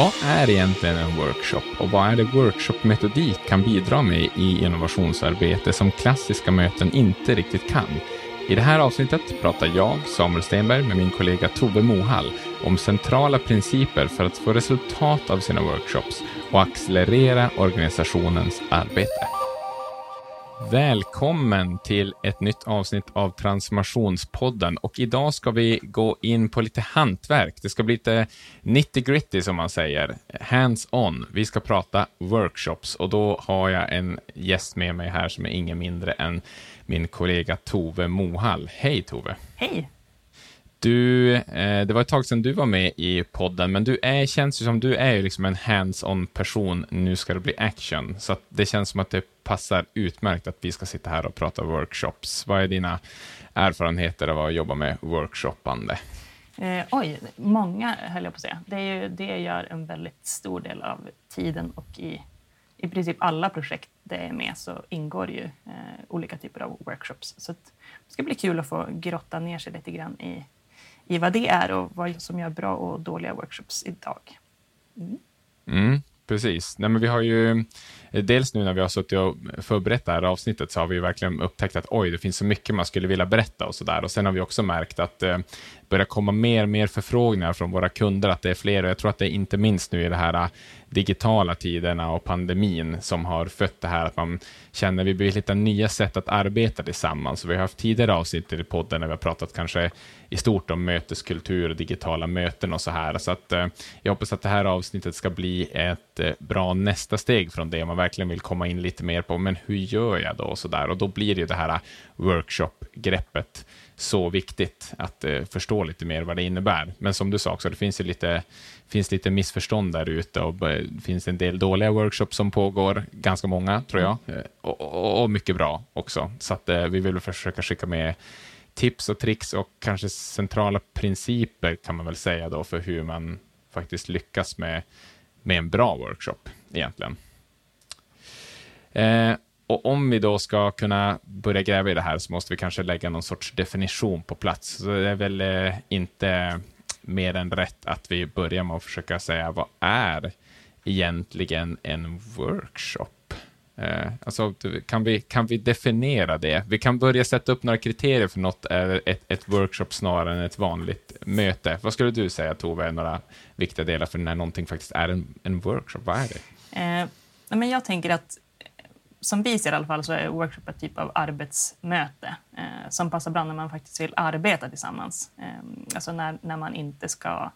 Vad är egentligen en workshop och vad är det workshopmetodik kan bidra med i innovationsarbete som klassiska möten inte riktigt kan? I det här avsnittet pratar jag, Samuel Stenberg, med min kollega Tove Mohall om centrala principer för att få resultat av sina workshops och accelerera organisationens arbete. Välkommen till ett nytt avsnitt av Transformationspodden och idag ska vi gå in på lite hantverk. Det ska bli lite nitty gritty som man säger, hands on. Vi ska prata workshops och då har jag en gäst med mig här som är ingen mindre än min kollega Tove Mohall. Hej Tove! Hej! Du, eh, det var ett tag sedan du var med i podden, men du är, känns ju som du är liksom en hands-on person. Nu ska det bli action, så det känns som att det passar utmärkt att vi ska sitta här och prata workshops. Vad är dina erfarenheter av att jobba med workshoppande? Eh, oj, många höll jag på att säga. Det, är ju, det gör en väldigt stor del av tiden och i, i princip alla projekt det är med så ingår ju eh, olika typer av workshops. Så det ska bli kul att få grotta ner sig lite grann i i vad det är och vad som gör bra och dåliga workshops idag. Mm. Mm, precis. Nej, men vi har ju, Eh, dels nu när vi har suttit och förberett det här avsnittet så har vi verkligen upptäckt att oj, det finns så mycket man skulle vilja berätta och så där. Och sen har vi också märkt att eh, börjar komma mer och mer förfrågningar från våra kunder, att det är fler. Och jag tror att det är inte minst nu i de här eh, digitala tiderna och pandemin som har fött det här att man känner att vi behöver hitta nya sätt att arbeta tillsammans. Så vi har haft tidigare avsnitt i podden när vi har pratat kanske i stort om möteskultur och digitala möten och så här. Så att eh, jag hoppas att det här avsnittet ska bli ett eh, bra nästa steg från det, man verkligen vill komma in lite mer på, men hur gör jag då? Och, så där. och då blir ju det här äh, workshop-greppet så viktigt att eh, förstå lite mer vad det innebär. Men som du sa också, det finns ju lite, finns lite missförstånd där ute och det finns en del dåliga workshops som pågår, ganska många tror jag, och, och, och, mycket bra också. Så att eh, vi vill försöka skicka med tips och tricks och kanske centrala principer kan man väl säga då för hur man faktiskt lyckas med, med en bra workshop egentligen. Eh, och om vi då ska kunna börja gräva i det här så måste vi kanske lägga någon sorts definition på plats. Så det är väl eh, inte mer än rätt att vi börjar med att försöka säga vad är egentligen en workshop? Eh, alltså, kan, vi, kan vi definiera det? Vi kan börja sätta upp några kriterier för något är ett, ett workshop snarare än ett vanligt möte. Vad skulle du säga, Tove, är några viktiga delar för när någonting faktiskt är en, en workshop? Vad är det? Eh, men jag tänker att som vi ser i alla fall så är workshop ett typ av arbetsmöte eh, som passar bra när man faktiskt vill arbeta tillsammans. Eh, alltså när, när man inte ska ja,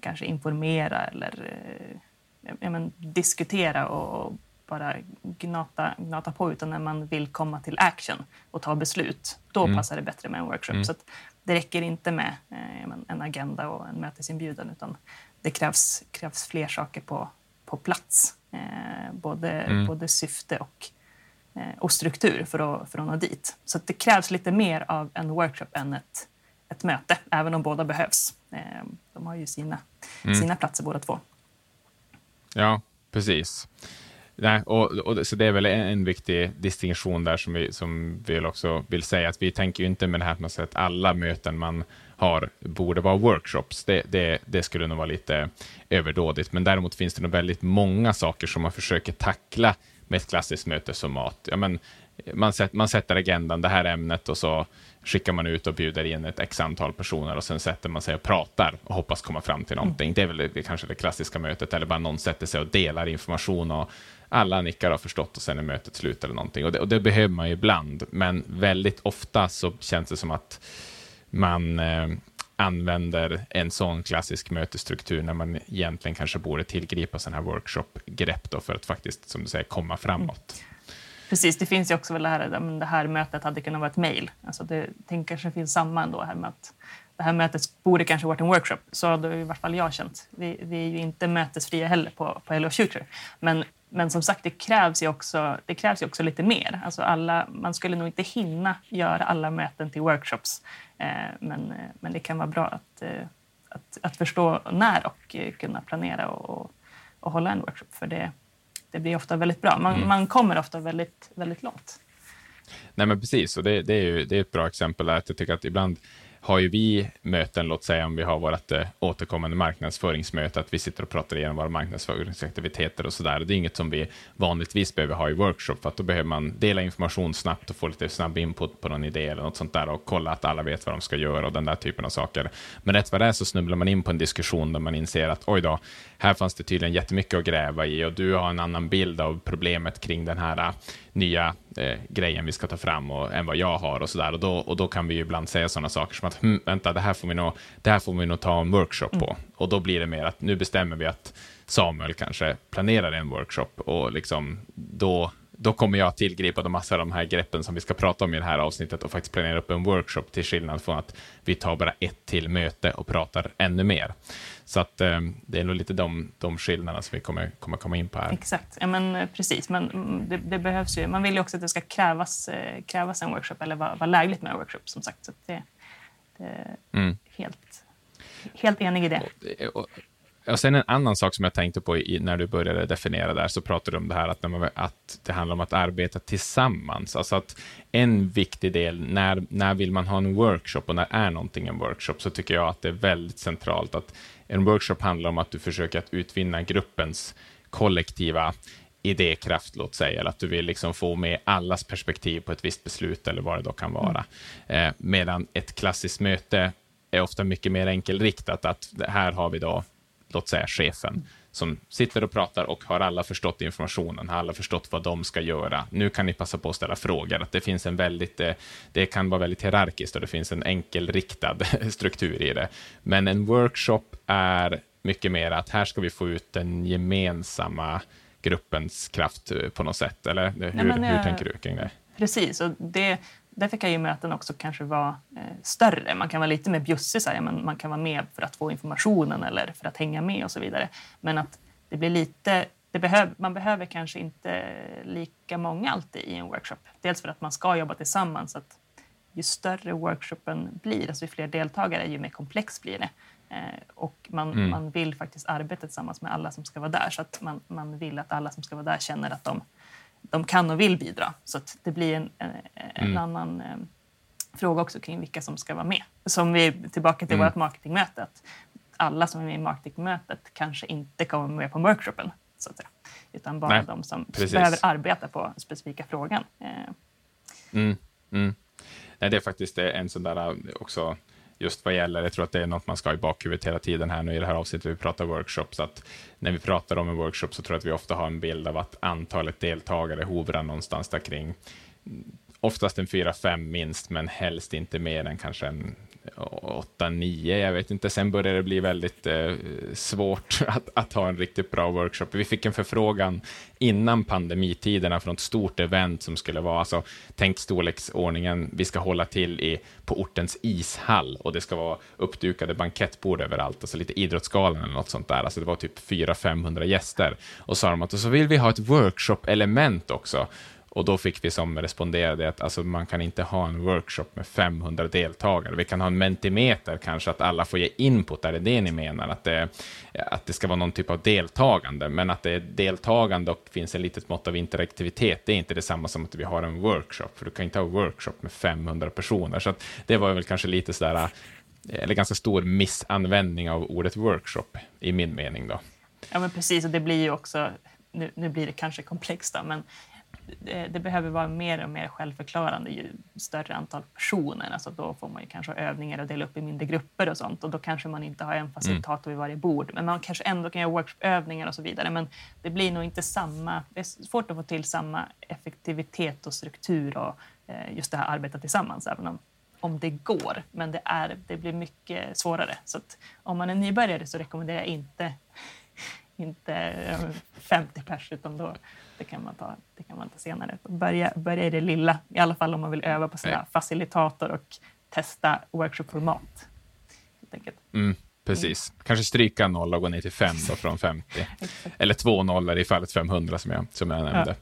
kanske informera eller eh, men, diskutera och bara gnata, gnata på utan när man vill komma till action och ta beslut. Då mm. passar det bättre med en workshop. Mm. Så det räcker inte med eh, en agenda och en mötesinbjudan utan det krävs, krävs fler saker på, på plats. Eh, både, mm. både syfte och och struktur för att, för att nå dit. Så det krävs lite mer av en workshop än ett, ett möte, även om båda behövs. Eh, de har ju sina, mm. sina platser båda två. Ja, precis. Nej, och, och, så det är väl en viktig distinktion där som vi, som vi också vill säga, att vi tänker ju inte med det här att, att alla möten man har borde vara workshops. Det, det, det, skulle nog vara lite överdådigt, men däremot finns det nog väldigt många saker som man försöker tackla med ett klassiskt mötesformat. Ja, men man, sätt, man sätter agendan, det här ämnet, och så skickar man ut och bjuder in ett x antal personer och sen sätter man sig och pratar och hoppas komma fram till någonting. Mm. Det är väl det, kanske det klassiska mötet, eller bara någon sätter sig och delar information och alla nickar har förstått och sen är mötet slut eller någonting. Och det, och det behöver man ju ibland, men väldigt ofta så känns det som att man eh, använder en sån klassisk mötesstruktur när man egentligen kanske borde tillgripa sådana här workshop-grepp för att faktiskt, som du säger, komma framåt. Mm. Precis, det finns ju också väl det här, det här mötet hade kunnat vara ett mejl. Alltså det, det kanske finns samma ändå här med att det här mötet borde kanske varit en workshop. Så hade i vart fall jag känt. Vi, vi är ju inte mötesfria heller på, på Hello Future. Men, men som sagt, det krävs ju också, det krävs ju också lite mer. Alltså alla, man skulle nog inte hinna göra alla möten till workshops. Eh, men, eh, men det kan vara bra att, eh, att, att förstå när och kunna planera och, och hålla en workshop. För det, det blir ofta väldigt bra. Man, mm. man kommer ofta väldigt, väldigt långt. Nej, men precis. Och det, det, är ju, det är ett bra exempel. Att jag tycker att ibland har ju vi möten, låt säga om vi har vårt eh, återkommande marknadsföringsmöte, att vi sitter och pratar igenom våra marknadsföringsaktiviteter och sådär. Det är inget som vi vanligtvis behöver ha i workshop, för att då behöver man dela information snabbt och få lite snabb input på någon idé eller något sånt där och kolla att alla vet vad de ska göra och den där typen av saker. Men rätt vad det är så snubblar man in på en diskussion där man inser att oj då, här fanns det tydligen jättemycket att gräva i och du har en annan bild av problemet kring den här äh, nya eh, grejen vi ska ta fram och, än vad jag har och sådär. Och då, och då kan vi ju ibland säga sådana saker som att hm, vänta, det här, får vi nog, det här får vi nog ta en workshop på. Mm. Och då blir det mer att nu bestämmer vi att Samuel kanske planerar en workshop och liksom då då kommer jag tillgripa de massa av de här greppen som vi ska prata om i det här avsnittet och faktiskt planera upp en workshop till skillnad från att vi tar bara ett till möte och pratar ännu mer. Så att eh, det är nog lite de, de skillnaderna som vi kommer, kommer komma in på här. Exakt, ja, men eh, precis. Men mm, det, det, behövs ju, man vill ju också att det ska krävas, eh, krävas en workshop eller vara, vara lägligt med en workshop som sagt. Så det, det är mm. helt, helt enig i det. Och, och, och sen en annan sak som jag tänkte på i, när du började definiera där, så pratade du om det här att, man, att det handlar om att arbeta tillsammans. Alltså att en viktig del, när, när vill man ha en workshop och när är någonting en workshop, så tycker jag att det är väldigt centralt att en workshop handlar om att du försöker att utvinna gruppens kollektiva idékraft, låt säga, eller att du vill liksom få med allas perspektiv på ett visst beslut eller vad det då kan vara. Mm. Eh, medan ett klassiskt möte är ofta mycket mer enkelriktat, att här har vi då låt säga chefen, som sitter och pratar och har alla förstått informationen, har alla förstått vad de ska göra. Nu kan ni passa på att ställa frågor. Att det, finns en väldigt, eh, det kan vara väldigt hierarkiskt och det finns en enkelriktad struktur i det. Men en workshop är mycket mer att här ska vi få ut den gemensamma gruppens kraft eh, på något sätt. Eller hur, Nej, jag, hur tänker du kring det? Precis, och det, därför kan ju möten också kanske vara eh, större. Man kan vara lite mer bjussig, så här, men man kan vara med för att få informationen eller för att hänga med och så vidare. Men att det blir lite det behöv, man behöver kanske inte lika många alltid i en workshop. Dels för att man ska jobba tillsammans. Att ju större workshopen blir, alltså ju fler deltagare, ju mer komplex blir det. Eh, och man, mm. man vill faktiskt arbeta tillsammans med alla som ska vara där. Så att man, man vill att alla som ska vara där känner att de de kan och vill bidra. Så det blir en, en, en mm. annan eh, fråga också kring vilka som ska vara med. Som vi tillbaka till mm. vårt marketingmöte. Att alla som är med i marketingmötet kanske inte kommer med på workshopen. Så att säga. Utan bara Nej, de som precis. behöver arbeta på specifika frågan. Eh. Mm, mm. Nej, det är faktiskt en sån där också just vad gäller, jag tror att det är något man ska ha i bakhuvudet hela tiden här nu i det här avsnittet, vi pratar workshops, att när vi pratar om en workshop så tror jag att vi ofta har en bild av att antalet deltagare hovrar någonstans där kring oftast en fyra, fem minst, men helst inte mer än kanske en 8-9, jag vet inte. Sen började det bli väldigt eh, svårt att, att ha en riktigt bra workshop. Vi fick en förfrågan innan pandemitiderna från ett stort event som skulle vara, alltså, tänk storleksordningen, vi ska hålla till i, på ortens ishall och det ska vara uppdukade bankettbord överallt, alltså lite Idrottsgalan eller något sånt där. Alltså det var typ 400-500 gäster. Och sa de att och så vill vi ha ett workshop-element också. Och då fick vi som responderade att alltså, man kan inte ha en workshop med 500 deltagare. Vi kan ha en mentimeter kanske, att alla får ge input. Är det det ni menar? Att det, att det ska vara någon typ av deltagande, men att det är deltagande och finns en litet mått av interaktivitet, det är inte detsamma som att vi har en workshop, för du kan inte ha en workshop med 500 personer. Så det var väl kanske lite sådär, eller ganska stor missanvändning av ordet workshop, i min mening då. Ja, men precis, och det blir ju också, nu, nu blir det kanske komplext då, men det, det, behöver vara mer och mer självförklarande ju större antal personer. Alltså då får man ju kanske övningar och dela upp i mindre grupper och sånt och då kanske man inte har en facilitator mm. vid varje bord. Men man kanske ändå kan göra workshopövningar och så vidare. Men det blir nog inte samma, det är svårt att få till samma effektivitet och struktur och eh, just det här arbetet tillsammans, även om, om det går. Men det, är, det blir mycket svårare. Så om man är nybörjare så rekommenderar jag inte inte 50 pers, utan då, det, kan man ta, det kan man ta senare. Börja, börja i det lilla, i alla fall om man vill öva på sina facilitator och testa workshopformat. Mm, precis. Mm. Kanske stryka noll och gå ner till fem då från 50. Eller två nollor i fallet 500 som jag, som jag nämnde.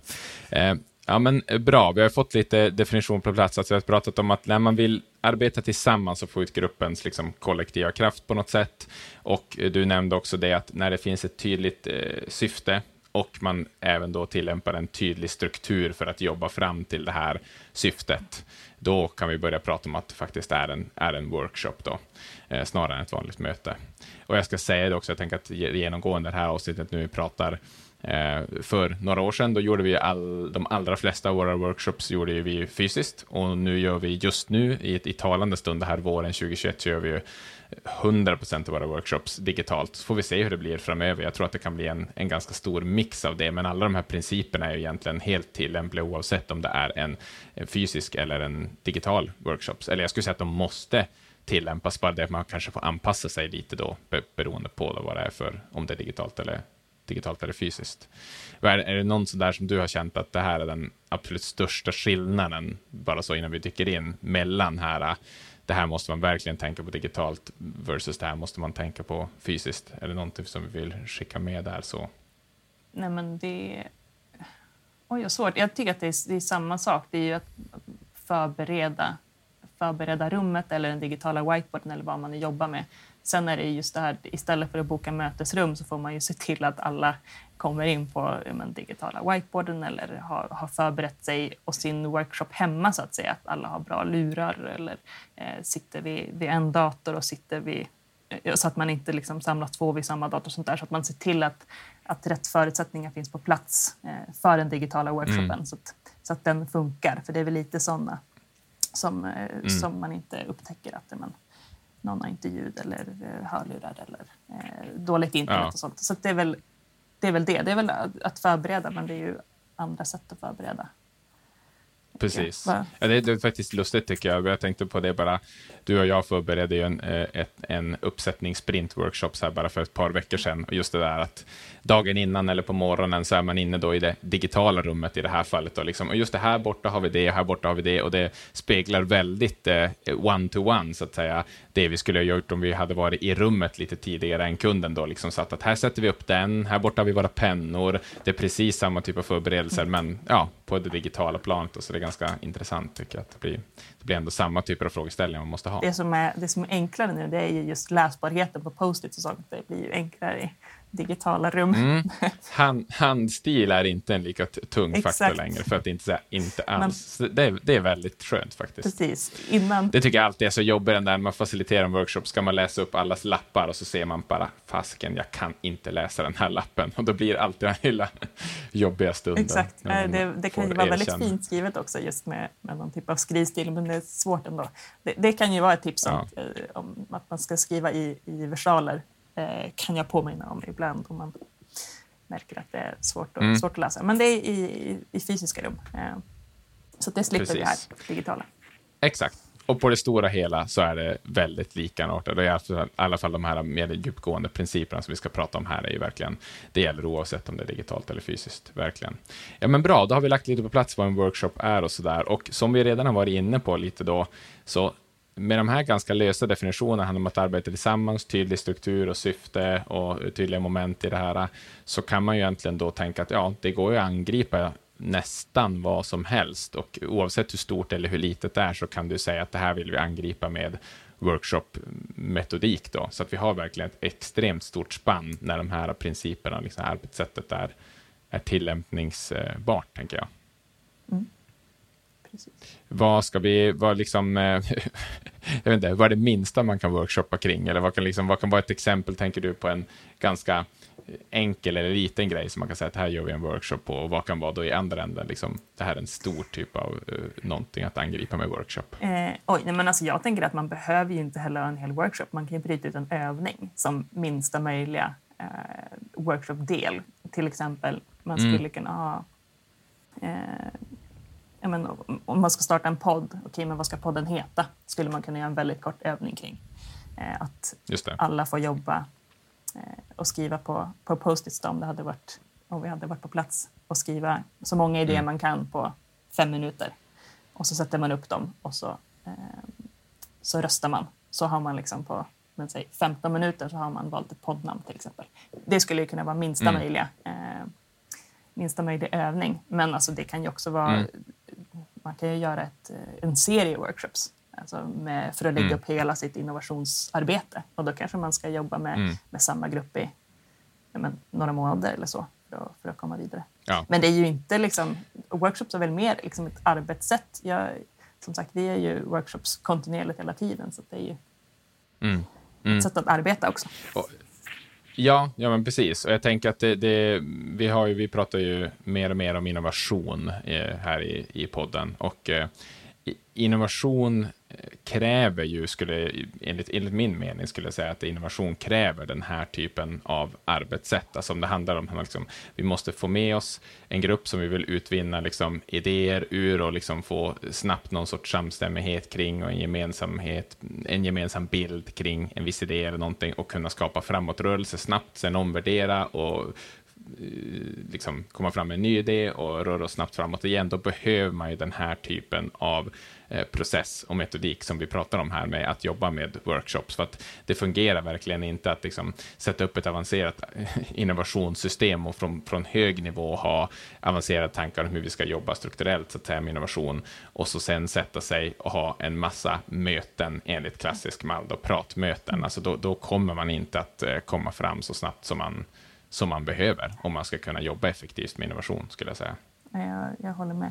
Ja. Eh, Ja, men eh, bra. Vi har fått lite definition på plats. Alltså, vi har pratat om att när man vill arbeta tillsammans och få ut gruppens liksom, kollektiva kraft på något sätt. Och eh, du nämnde också det att när det finns ett tydligt eh, syfte och man även då tillämpar en tydlig struktur för att jobba fram till det här syftet, då kan vi börja prata om att det faktiskt är en, är en workshop då, eh, snarare än ett vanligt möte. Och jag ska säga det också, jag tänker att genomgående det här avsnittet nu vi pratar eh, för några år sedan, då gjorde vi all, de allra flesta av våra workshops gjorde vi fysiskt och nu gör vi just nu i, i talande stund, det här våren 2021, så gör vi 100 procent av våra workshops digitalt. Så får vi se hur det blir framöver. Jag tror att det kan bli en, en ganska stor mix av det, men alla de här principerna är egentligen helt tillämpliga oavsett om det är en, en fysisk eller en digital workshop. Eller jag skulle säga att de måste tillämpas, bara det att man kanske får anpassa sig lite då, beroende på vad det är för, om det är digitalt eller digitalt eller fysiskt. Är, är det någon sådär som du har känt att det här är den absolut största skillnaden, bara så innan vi dyker in, mellan här det här måste man verkligen tänka på digitalt versus det här måste man tänka på fysiskt? Är det någonting som vi vill skicka med där? så? Nej, men det... Oj, vad svårt. Jag tycker att det är, det är samma sak. Det är ju att förbereda, förbereda rummet eller den digitala whiteboarden eller vad man jobbar med. Sen är det just det här, istället för att boka mötesrum så får man ju se till att alla kommer in på men, digitala whiteboarden eller har, har förberett sig och sin workshop hemma så att säga. Att alla har bra lurar eller eh, sitter vid, vid en dator och sitter vid eh, så att man inte liksom samlar två vid samma dator. Och sånt där, så att man ser till att, att rätt förutsättningar finns på plats eh, för den digitala workshopen mm. så, att, så att den funkar. För det är väl lite sådana som, eh, mm. som man inte upptäcker att man, någon har inte ljud eller hörlurar eller eh, dåligt internet ja. och sånt. Så det är väl det är väl det. Det är väl att förbereda, men det är ju andra sätt att förbereda. Precis. Ja, det, det, är faktiskt lustigt tycker jag. Jag tänkte på det bara. Du och jag förberedde ju en, eh, ett, en uppsättning sprint-workshops här bara för ett par veckor sedan. Och just det där att dagen innan eller på morgonen så är man inne då i det digitala rummet i det här fallet. Och, liksom, och just det här borta har vi det, och här borta har vi det. Och det speglar väldigt eh, one-to-one, -one, så att säga, det vi skulle ha gjort om vi hade varit i rummet lite tidigare än kunden då. Liksom satt att här sätter vi upp den, här borta har vi våra pennor. Det är precis samma typ av förberedelser, men ja, på det digitala planet. Och så det är ganska intressant tycker jag. Att det, blir, det blir ändå samma typer av frågeställningar man måste ha. Det som är, det som är enklare nu det är ju just läsbarheten på post-its och sånt. Det blir ju enklare digitala rum. Mm. Hand, handstil är inte en lika tung Exakt. faktor längre, för att inte säga inte alls. Men, det, är, det är väldigt skönt faktiskt. Precis. Innan... Det tycker jag alltid är så jobbigt när man faciliterar en workshop, ska man läsa upp allas lappar och så ser man bara, fasken, jag kan inte läsa den här lappen. Och då blir det alltid den lilla jobbiga stunden. Exakt. Det, det kan ju vara väldigt fint skrivet också, just med, med någon typ av skrivstil, men det är svårt ändå. Det, det kan ju vara ett tips om, ja. Eh, om att man ska skriva i, i versaler kan jag påminna om ibland om man märker att det är svårt, och, mm. svårt att läsa. Men det är i, i, i fysiska rum. Eh, så det slipper Precis. vi här, digitala. Exakt. Och på det stora hela så är det väldigt likartat. I alla fall de här mer djupgående principerna som vi ska prata om här är ju verkligen, det gäller oavsett om det är digitalt eller fysiskt, verkligen. Ja men bra, då har vi lagt lite på plats vad en workshop är och sådär. Och som vi redan har varit inne på lite då, så med de här ganska lösa definitionerna handlar om att arbeta tillsammans, tydlig struktur och syfte och tydliga moment i det här, så kan man ju egentligen då tänka att ja, det går ju att angripa nästan vad som helst och oavsett hur stort eller hur litet det är så kan du säga att det här vill vi angripa med workshop-metodik då, så att vi har verkligen ett extremt stort spann när de här principerna, liksom arbetssättet är, är tillämpningsbart, tänker jag. Mm. Vad ska vi, vad liksom, eh, jag vet inte, vad är det minsta man kan workshoppa kring? Eller vad kan, liksom, vad kan vara ett exempel, tänker du, på en ganska enkel eller liten grej som man kan säga att här gör vi en workshop på och vad kan vara då i andra änden, liksom, det här är en stor typ av uh, någonting att angripa med workshop? Eh, oj, nej, men alltså jag tänker att man behöver ju inte heller en hel workshop, man kan ju bryta ut en övning som minsta möjliga eh, workshop-del. Till exempel, man skulle mm. kunna ha eh, men, om man ska starta en podd, okej, okay, men vad ska podden heta? Skulle man kunna göra en väldigt kort övning kring. Eh, att alla får jobba eh, och skriva på, på post-its om det hade varit, om vi hade varit på plats och skriva så många idéer mm. man kan på fem minuter. Och så sätter man upp dem och så, eh, så röstar man. Så har man liksom på men säg 15 minuter så har man valt ett poddnamn till exempel. Det skulle ju kunna vara minsta mm. möjliga eh, minsta möjliga övning. Men alltså det kan ju också vara mm man kan ju göra ett, eh, en serie workshops alltså med, för att lägga mm. upp hela sitt innovationsarbete. Och då kanske man ska jobba med, mm. med samma grupp i men, några månader eller så för, att, för att komma vidare. Ja. Men det är ju inte liksom, workshops är väl mer liksom ett arbetssätt. Jag, som sagt, vi är ju workshops kontinuerligt hela tiden, så det är ju Mm. ett sätt att arbeta också. Och, ja, ja, men precis. Och jag tänker att det, det, vi, har ju, vi pratar ju mer och mer om innovation eh, här i, i podden. Och eh, innovation kräver ju, skulle, enligt, enligt min mening, skulle jag säga att innovation kräver den här typen av arbetssätt. Alltså om det handlar om att liksom, vi måste få med oss en grupp som vi vill utvinna liksom, idéer ur och liksom få snabbt någon sorts samstämmighet kring och en, gemensamhet, en gemensam bild kring en viss idé eller någonting och kunna skapa framåtrörelse snabbt, sen omvärdera och Eh, liksom komma fram med en ny idé och röra oss snabbt framåt igen, då behöver man ju den här typen av eh, process och metodik som vi pratar om här med att jobba med workshops, för att det fungerar verkligen inte att liksom sätta upp ett avancerat eh, innovationssystem och från, från hög nivå ha avancerade tankar om hur vi ska jobba strukturellt så att säga, med innovation och så sen sätta sig och ha en massa möten enligt klassisk mall, då, pratmöten. Alltså då, då kommer man inte att komma fram så snabbt som man som man behöver om man ska kunna jobba effektivt med innovation, skulle jag säga. Ja, Jag, jag håller med.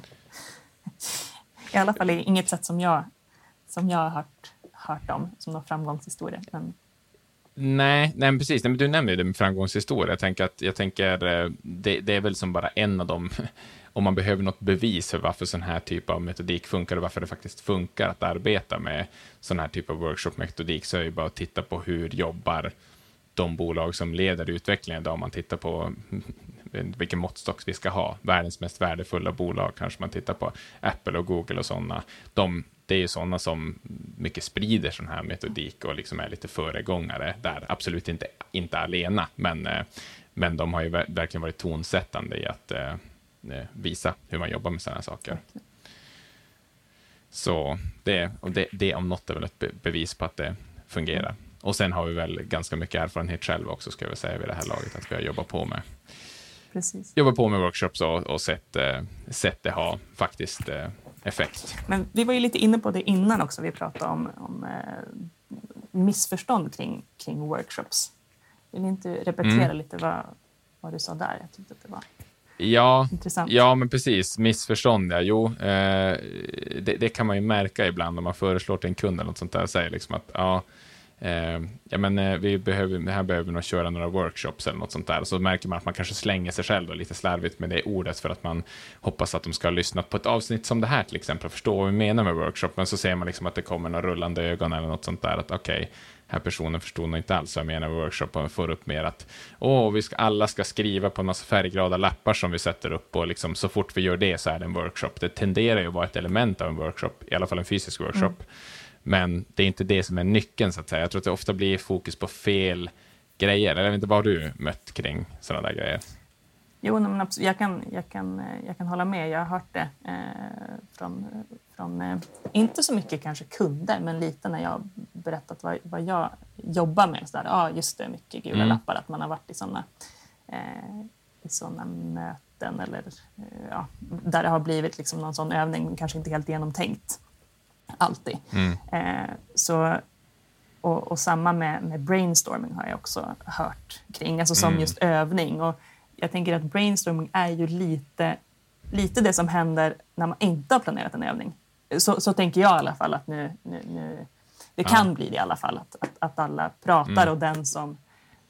I alla fall inget sätt som jag, som jag har hört, hört om som någon framgångshistoria. Men Nej, nej precis. Nej, men du nämnde ju det med framgångshistoria. Jag tänker, att, jag tänker eh, det, det är väl som bara en av dem, om man behöver något bevis för varför sån här typ av metodik funkar och varför det faktiskt funkar att arbeta med sån här typ av workshop-metodik, så är det bara att titta på hur jobbar de bolag som leder utvecklingen idag, om man tittar på mm, vilken måttstock vi ska ha. Världens mest värdefulla bolag kanske man tittar på. Apple och Google och sådana. De, det är ju sådana som mycket sprider sån här metodik och liksom är lite föregångare där. Absolut inte, inte alena, men, eh, men de har ju verkligen varit tonsättande i att eh, eh visa hur man jobbar med sådana saker. Så det, det, det om något är väl ett bevis på att det fungerar. Och sen har vi väl ganska mycket erfarenhet själva också, ska jag säga vid det här laget, att vi har jobbat på med, precis. jobbat på med workshops och, och sett, eh, sett det ha faktiskt eh, effekt. Men vi var ju lite inne på det innan också. Vi pratade om, om eh, missförstånd kring, kring workshops. Vill ni inte repetera Mm. lite vad, vad du sa där? Jag tyckte att det var Ja, intressant. ja, men precis. Missförstånd, ja. Jo, eh, det, det kan man ju märka ibland om man föreslår till en kund eller något sånt där säger liksom att ja, eh, ja men eh, vi behöver, här behöver vi nog köra några workshops eller något sånt där. Och så märker man att man kanske slänger sig själv då, lite slarvigt med det ordet för att man hoppas att de ska ha lyssnat på ett avsnitt som det här till exempel och förstå vad vi menar med workshop. Men så ser man liksom att det kommer några rullande ögon eller något sånt där. Att okej, här personen förstod nog inte alls vad jag menar med workshop och får upp mer att åh, vi ska, alla ska skriva på en massa färgglada lappar som vi sätter upp och liksom så fort vi gör det så är det en workshop. Det tenderar ju att vara ett element av en workshop, i alla fall en fysisk workshop. Mm. Men det är inte det som är nyckeln så att säga. Jag tror att det ofta blir fokus på fel grejer. Eller inte vad har du mött kring sådana där grejer? Jo, men absolut. Jag, kan, jag, kan, eh, jag kan hålla med. Jag har hört det eh, från, från eh, inte så mycket kanske kunder, men lite när jag berättat vad, vad jag jobbar med. Ja, ah, just det, mycket gula Mm. lappar. Att man har varit i sådana eh, i såna möten eller eh, ja, där det har blivit liksom någon sån övning, men kanske inte helt genomtänkt. Alltid. Mm. Eh, så, och, och samma med, med brainstorming har jag också hört kring, alltså som Mm. just övning. Och jag tänker att brainstorming är ju lite, lite det som händer när man inte har planerat en övning. Så, så tänker jag i alla fall att nu, nu, nu det kan bli det i alla fall, att, att, att alla pratar Mm. och den som,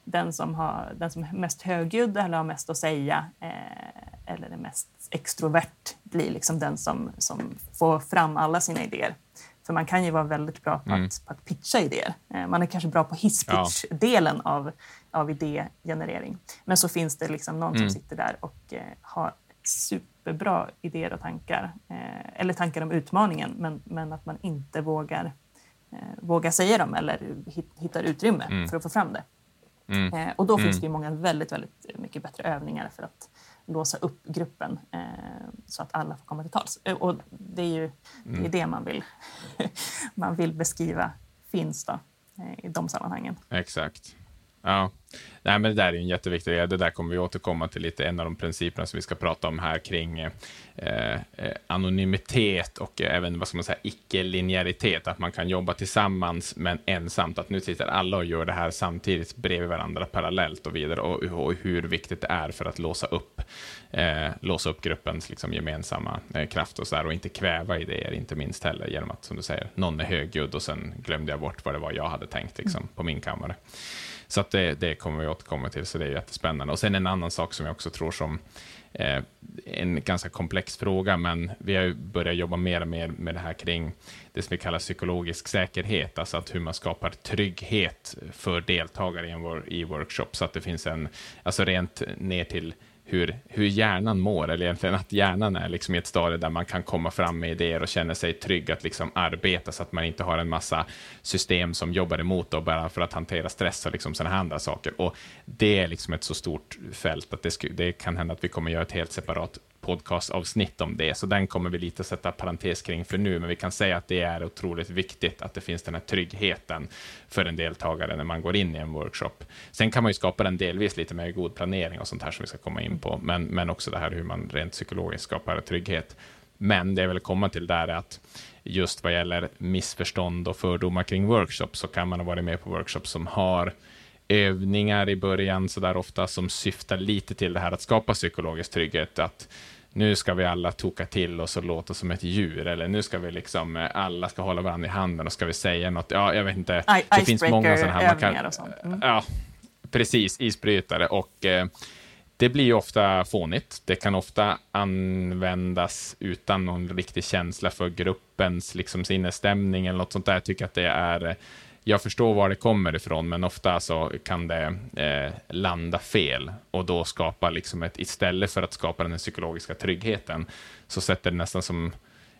den, som har, den som är mest högljudd eller har mest att säga eh, eller är mest extrovert blir liksom den som, som får fram alla sina idéer. För man kan ju vara väldigt bra på, Mm. att, på att pitcha idéer. Eh, Man är kanske bra på hisspitch-delen av, av idégenerering. Men så finns det liksom någon Mm. som sitter där och eh, har superbra idéer och tankar. Eh, eller tankar om utmaningen, men, men att man inte vågar, eh, vågar säga dem eller hit, hittar utrymme Mm. för att få fram det. Mm. Eh, och då Mm. finns det ju många väldigt, väldigt mycket bättre övningar för att låsa upp gruppen eh, så att alla får komma till tals. Eh, och det är ju Mm. det, är det man, vill, man vill beskriva finns då, eh, i de sammanhangen. Exakt. Ja. Nej, men det där är en jätteviktig del. Det där kommer vi återkomma till lite. En av de principerna som vi ska prata om här kring eh, eh anonymitet och eh, även vad ska man säga, icke-linjäritet. Att man kan jobba tillsammans men ensamt. Att nu sitter alla och gör det här samtidigt bredvid varandra parallellt och vidare. Och, och hur viktigt det är för att låsa upp, eh, låsa upp gruppens liksom, gemensamma eh, kraft och så där, och inte kväva idéer, inte minst heller genom att, som du säger, någon är högljudd och sen glömde jag bort vad det var jag hade tänkt liksom, på min kammare. Så att det, det kommer vi återkomma till, så det är jättespännande. Och sen en annan sak som jag också tror som eh, en ganska komplex fråga, men vi har börjat jobba mer och mer med det här kring det som vi kallar psykologisk säkerhet, alltså att hur man skapar trygghet för deltagare i, en, i workshop, så att det finns en, alltså rent ner till hur, hur hjärnan mår, eller egentligen att hjärnan är liksom i ett stadie där man kan komma fram med idéer och känna sig trygg att liksom arbeta så att man inte har en massa system som jobbar emot och bara för att hantera stress och liksom sådana andra saker. Och det är liksom ett så stort fält att det, det kan hända att vi kommer göra ett helt separat podcastavsnitt om det, så den kommer vi lite sätta parentes kring för nu, men vi kan säga att det är otroligt viktigt att det finns den här tryggheten för en deltagare när man går in i en workshop. Sen kan man ju skapa den delvis lite med god planering och sånt här som vi ska komma in på, men, men också det här hur man rent psykologiskt skapar trygghet. Men det jag vill komma till där är att just vad gäller missförstånd och fördomar kring workshops så kan man ha varit med på workshops som har övningar i början så där ofta som syftar lite till det här att skapa psykologisk trygghet. Att nu ska vi alla toka till oss och låta som ett djur, eller nu ska vi liksom, eh, alla ska hålla varandra i handen och ska vi säga något, ja, jag vet inte. I det finns många sådana här. Man kan, och sånt. Mm. Ja, precis, isbrytare och eh, det blir ju ofta fånigt. Det kan ofta användas utan någon riktig känsla för gruppens liksom, sinnesstämning eller något sånt där. Jag tycker att det är jag förstår var det kommer ifrån, men ofta så kan det eh, landa fel och då skapa liksom ett, istället för att skapa den psykologiska tryggheten, så sätter det nästan som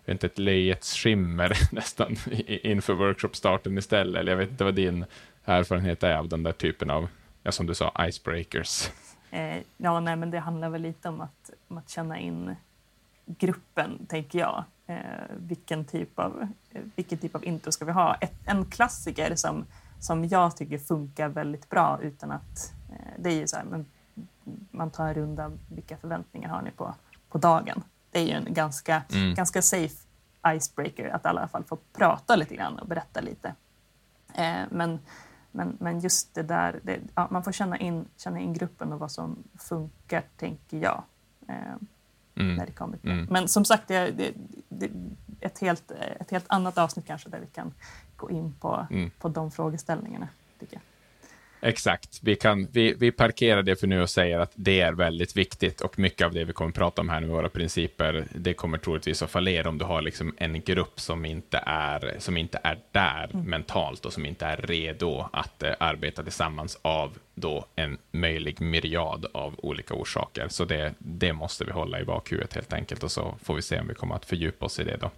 inte, ett löjets skimmer nästan inför workshopstarten istället. Eller jag vet inte vad din erfarenhet är av den där typen av, ja, som du sa, icebreakers. Eh, ja, nej, men det handlar väl lite om att, om att känna in gruppen, tänker jag eh, vilken, typ av, vilken typ av intro ska vi ha. Ett, en klassiker som, som jag tycker funkar väldigt bra utan att... Eh, det är ju så här, men man tar en runda, vilka förväntningar har ni på, på dagen? Det är ju en ganska, mm. ganska safe icebreaker att i alla fall får prata lite grann och berätta lite. Eh, men, men, men just det där, det, ja, man får känna in, känna in gruppen och vad som funkar, tänker jag. Eh, mm. när det kommer till mm. Men som sagt, det, det, det, ett, helt, ett helt annat avsnitt kanske där vi kan gå in på, mm. på de frågeställningarna. Tycker jag. Exakt. Vi, kan, vi, vi parkerar det för nu och säger att det är väldigt viktigt och mycket av det vi kommer att prata om här med våra principer, det kommer troligtvis att fallera om du har liksom en grupp som inte är, som inte är där mm. mentalt och som inte är redo att uh, arbeta tillsammans av då en möjlig myriad av olika orsaker. Så det, det måste vi hålla i bakhuvudet helt enkelt och så får vi se om vi kommer att fördjupa oss i det då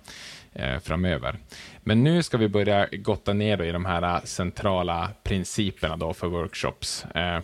eh, framöver. Men nu ska vi börja gotta ner i de här eh, centrala principerna då för workshops. Eh,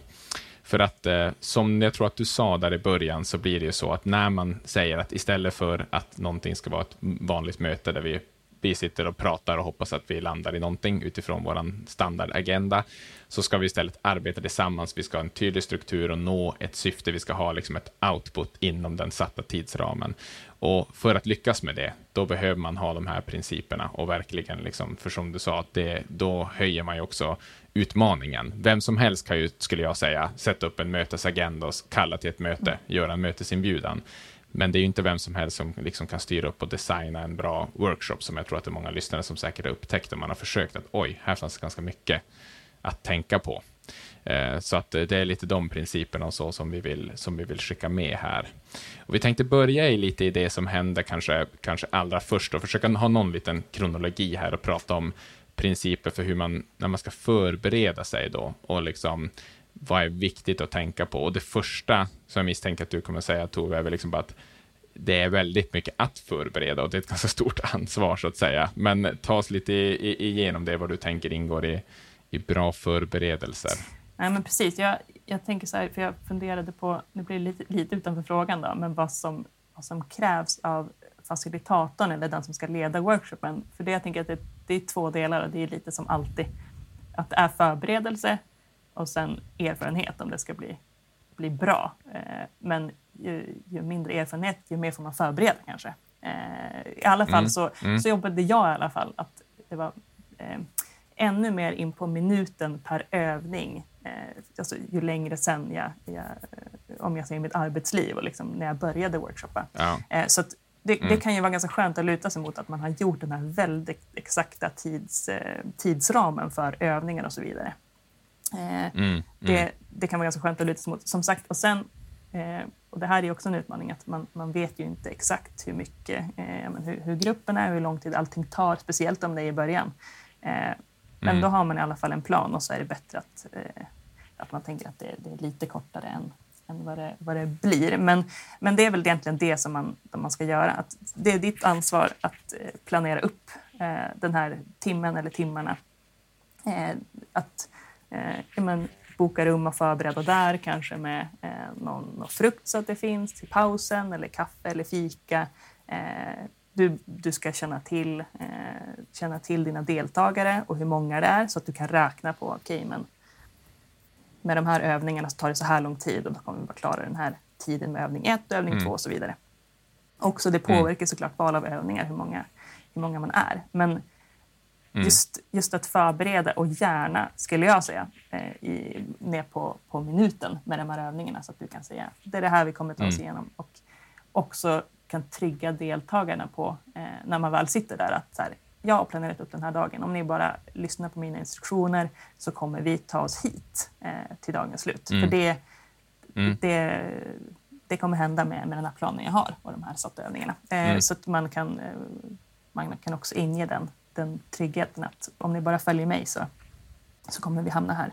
för att eh, som jag tror att du sa där i början så blir det ju så att när man säger att istället för att någonting ska vara ett vanligt möte där vi vi sitter och pratar och hoppas att vi landar i någonting utifrån vår standardagenda, så ska vi istället arbeta tillsammans. Vi ska ha en tydlig struktur och nå ett syfte. Vi ska ha liksom ett output inom den satta tidsramen. Och för att lyckas med det, då behöver man ha de här principerna och verkligen, liksom, för som du sa, det, då höjer man ju också utmaningen. Vem som helst kan ju, skulle jag säga, sätta upp en mötesagenda och kalla till ett möte, göra en mötesinbjudan. Men det är ju inte vem som helst som liksom kan styra upp och designa en bra workshop, som jag tror att det är många lyssnare som säkert har upptäckt, om man har försökt att oj, här fanns det ganska mycket att tänka på. Eh, så att eh, det är lite de principerna och så som vi vill, som vi vill skicka med här. Och vi tänkte börja i lite i det som hände kanske, kanske allra först och försöka ha någon liten kronologi här och prata om principer för hur man, när man ska förbereda sig då och liksom vad är viktigt att tänka på? Och det första som jag misstänker att du kommer säga, Tove, är väl liksom bara att det är väldigt mycket att förbereda och det är ett ganska stort ansvar så att säga. Men ta oss lite igenom det, vad du tänker ingår i, i bra förberedelser. Nej, men precis. Jag, jag tänker så här, för jag funderade på, nu blir det lite, lite utanför frågan då, men vad som, vad som krävs av facilitatorn eller den som ska leda workshopen. För det jag tänker att det, det är två delar och det är lite som alltid. Att det är förberedelse och sen erfarenhet om det ska bli, bli bra. Eh, men ju, ju, mindre erfarenhet, ju mer får man förbereda kanske. Eh, I alla fall mm. Så, mm. så jobbade jag i alla fall att det var eh, ännu mer in på minuten per övning. Alltså, ju längre sen jag, jag, om jag ser mitt arbetsliv och liksom när jag började workshoppa. Ja. Så det, mm. det, kan ju vara ganska skönt att luta sig mot att man har gjort den här väldigt exakta tids, tidsramen för övningar och så vidare. Eh, mm. Mm. Det, det, kan vara ganska skönt att luta sig mot. Som sagt, och sen eh, och det här är också en utmaning, att man, man vet ju inte exakt hur mycket, eh, hur, hur, gruppen är, hur lång tid allting tar, speciellt om det är i början. Men mm. då har man i alla fall en plan och så är det bättre att, att man tänker att det, det, är lite kortare än, än vad, det, vad det blir. Men, men det är väl egentligen det som man, man ska göra. Att det är ditt ansvar att planera upp den här timmen eller timmarna. Eh, men, boka rum och förbereda där, kanske med eh, någon, någon, frukt så att det finns till pausen, eller kaffe eller fika. Eh, du, du ska känna till, eh, känna till dina deltagare och hur många det är så att du kan räkna på, okej, okay, men med de här övningarna så tar det så här lång tid och då kommer vi vara klara den här tiden med övning 1, övning 2 mm. och så vidare. Också det mm. påverkar såklart val av övningar, hur många, hur många man är. Men Mm. Just, just att förbereda och gärna, skulle jag säga, eh, i, ner på, på minuten med de här övningarna så att du kan säga det är det här vi kommer ta oss mm. igenom. Och också kan trigga deltagarna på, eh, när man väl sitter där, att så här, jag har planerat upp den här dagen. Om ni bara lyssnar på mina instruktioner så kommer vi ta oss hit eh, till dagens slut. Mm. För det, mm. det, det kommer hända med, med den här planen jag har och de här satta övningarna. Eh, mm. Så att man kan, eh, man kan också inge den den tryggheten att om ni bara följer mig så, så kommer vi hamna här.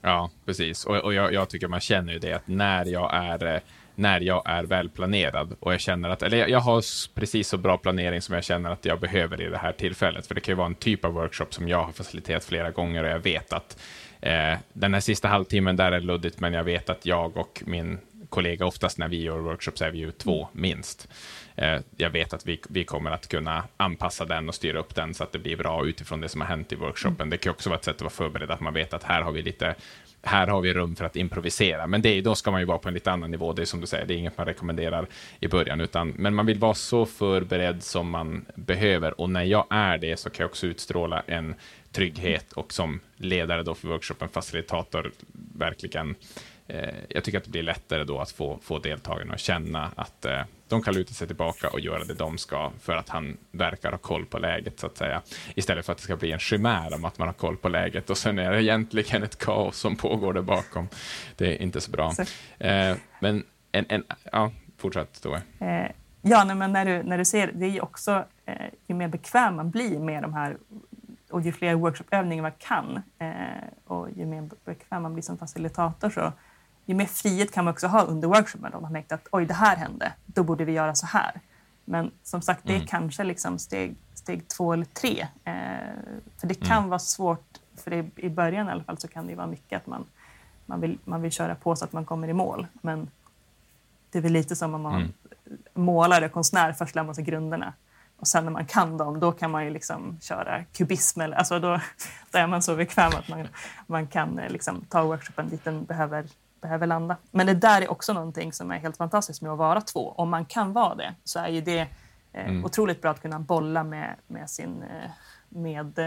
Ja, precis. Och, och jag, jag, tycker man känner ju det att när jag är eh, när jag är välplanerad och jag känner att, eller jag, jag har precis så bra planering som jag känner att jag behöver i det här tillfället. För det kan ju vara en typ av workshop som jag har faciliterat flera gånger och jag vet att eh, den här sista halvtimmen där är luddigt, men jag vet att jag och min kollega, oftast när vi gör workshops är vi ju två minst. Eh, jag vet att vi, vi kommer att kunna anpassa den och styra upp den så att det blir bra utifrån det som har hänt i workshopen. Mm. Det kan också vara ett sätt att vara förberedd, att man vet att här har vi lite här har vi rum för att improvisera. Men det, då ska man ju vara på en lite annan nivå. Det är som du säger, det är inget man rekommenderar i början. Utan, men man vill vara så förberedd som man behöver. Och när jag är det så kan jag också utstråla en trygghet och som ledare då för workshopen, facilitator, verkligen jag tycker att det blir lättare då att få, få deltagarna att känna att eh, de kan luta sig tillbaka och göra det de ska för att han verkar ha koll på läget, så att säga. Istället för att det ska bli en chimär om att man har koll på läget och sen är det egentligen ett kaos som pågår där bakom. Det är inte så bra. Eh, men en, en, ja, fortsätt då. Eh, ja, nej, men när du, när du ser, det är ju också, eh, ju mer bekväm man blir med de här och ju fler workshopövningar man kan eh, och ju mer bekväm man blir som facilitator så ju mer frihet kan man också ha under workshopen om man märkt att oj, det här hände, då borde vi göra så här. Men som sagt, det är mm. kanske liksom steg, steg två eller tre. Eh, för det kan mm. vara svårt, för det, i början i alla fall så kan det vara mycket att man, man, vill, man vill köra på så att man kommer i mål. Men det är väl lite som om man mm. målare, konstnär, först lär man sig grunderna. Och sen när man kan dem, då kan man ju liksom köra kubism. Eller, alltså då, då är man så bekväm att man, man kan eh, liksom ta workshopen dit den behöver behöver landa. Men det där är också någonting som är helt fantastiskt med att vara två. Om man kan vara det så är ju det eh, mm. otroligt bra att kunna bolla med, med sin eh, med,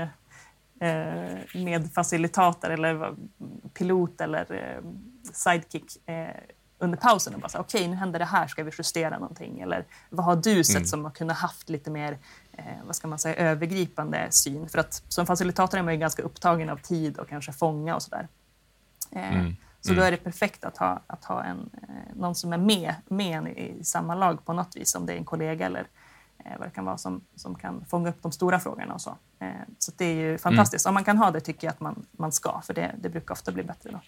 eh, med facilitator eller pilot eller eh, sidekick under pausen och bara okej, okay, nu händer det här, ska vi justera någonting? Eller vad har du sett mm. som har kunnat haft lite mer, eh, vad ska man säga, övergripande syn? För att som facilitator är man ju ganska upptagen av tid och kanske fånga och sådär. Eh, mm. Så mm. då är det perfekt att ha, att ha en, eh, någon som är med, med en i samma lag på något vis, om det är en kollega eller eh, vad det kan vara som, som kan fånga upp de stora frågorna och så. Eh, så det är ju fantastiskt. Mm. Om man kan ha det tycker jag att man, man ska, för det, det brukar ofta bli bättre då.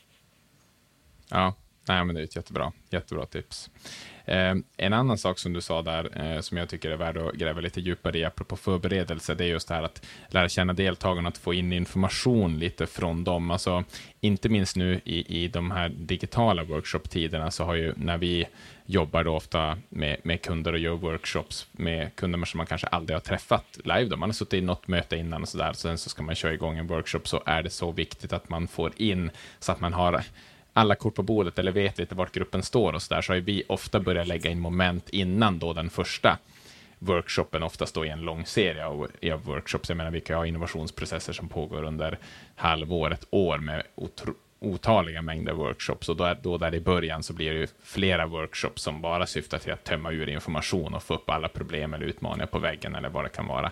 Ja, Nej, men det är ett jättebra, jättebra tips. Eh, en annan sak som du sa där, eh, som jag tycker är värd att gräva lite djupare i, apropå förberedelse, det är just det här att lära känna deltagarna, att få in information lite från dem. Alltså, inte minst nu i, i de här digitala workshop-tiderna, så har ju när vi jobbar då ofta med, med kunder och gör workshops med kunder som man kanske aldrig har träffat live. Då. Man har suttit i något möte innan och så där, sen så ska man köra igång en workshop, så är det så viktigt att man får in, så att man har alla kort på bordet eller vet lite vart gruppen står och så där, så har vi ofta börjat lägga in moment innan då den första workshopen, oftast då i en lång serie av, av workshops. Jag menar, vi kan ha innovationsprocesser som pågår under halvår, ett år med otaliga mängder workshops och då, då där i början så blir det ju flera workshops som bara syftar till att tömma ur information och få upp alla problem eller utmaningar på väggen eller vad det kan vara.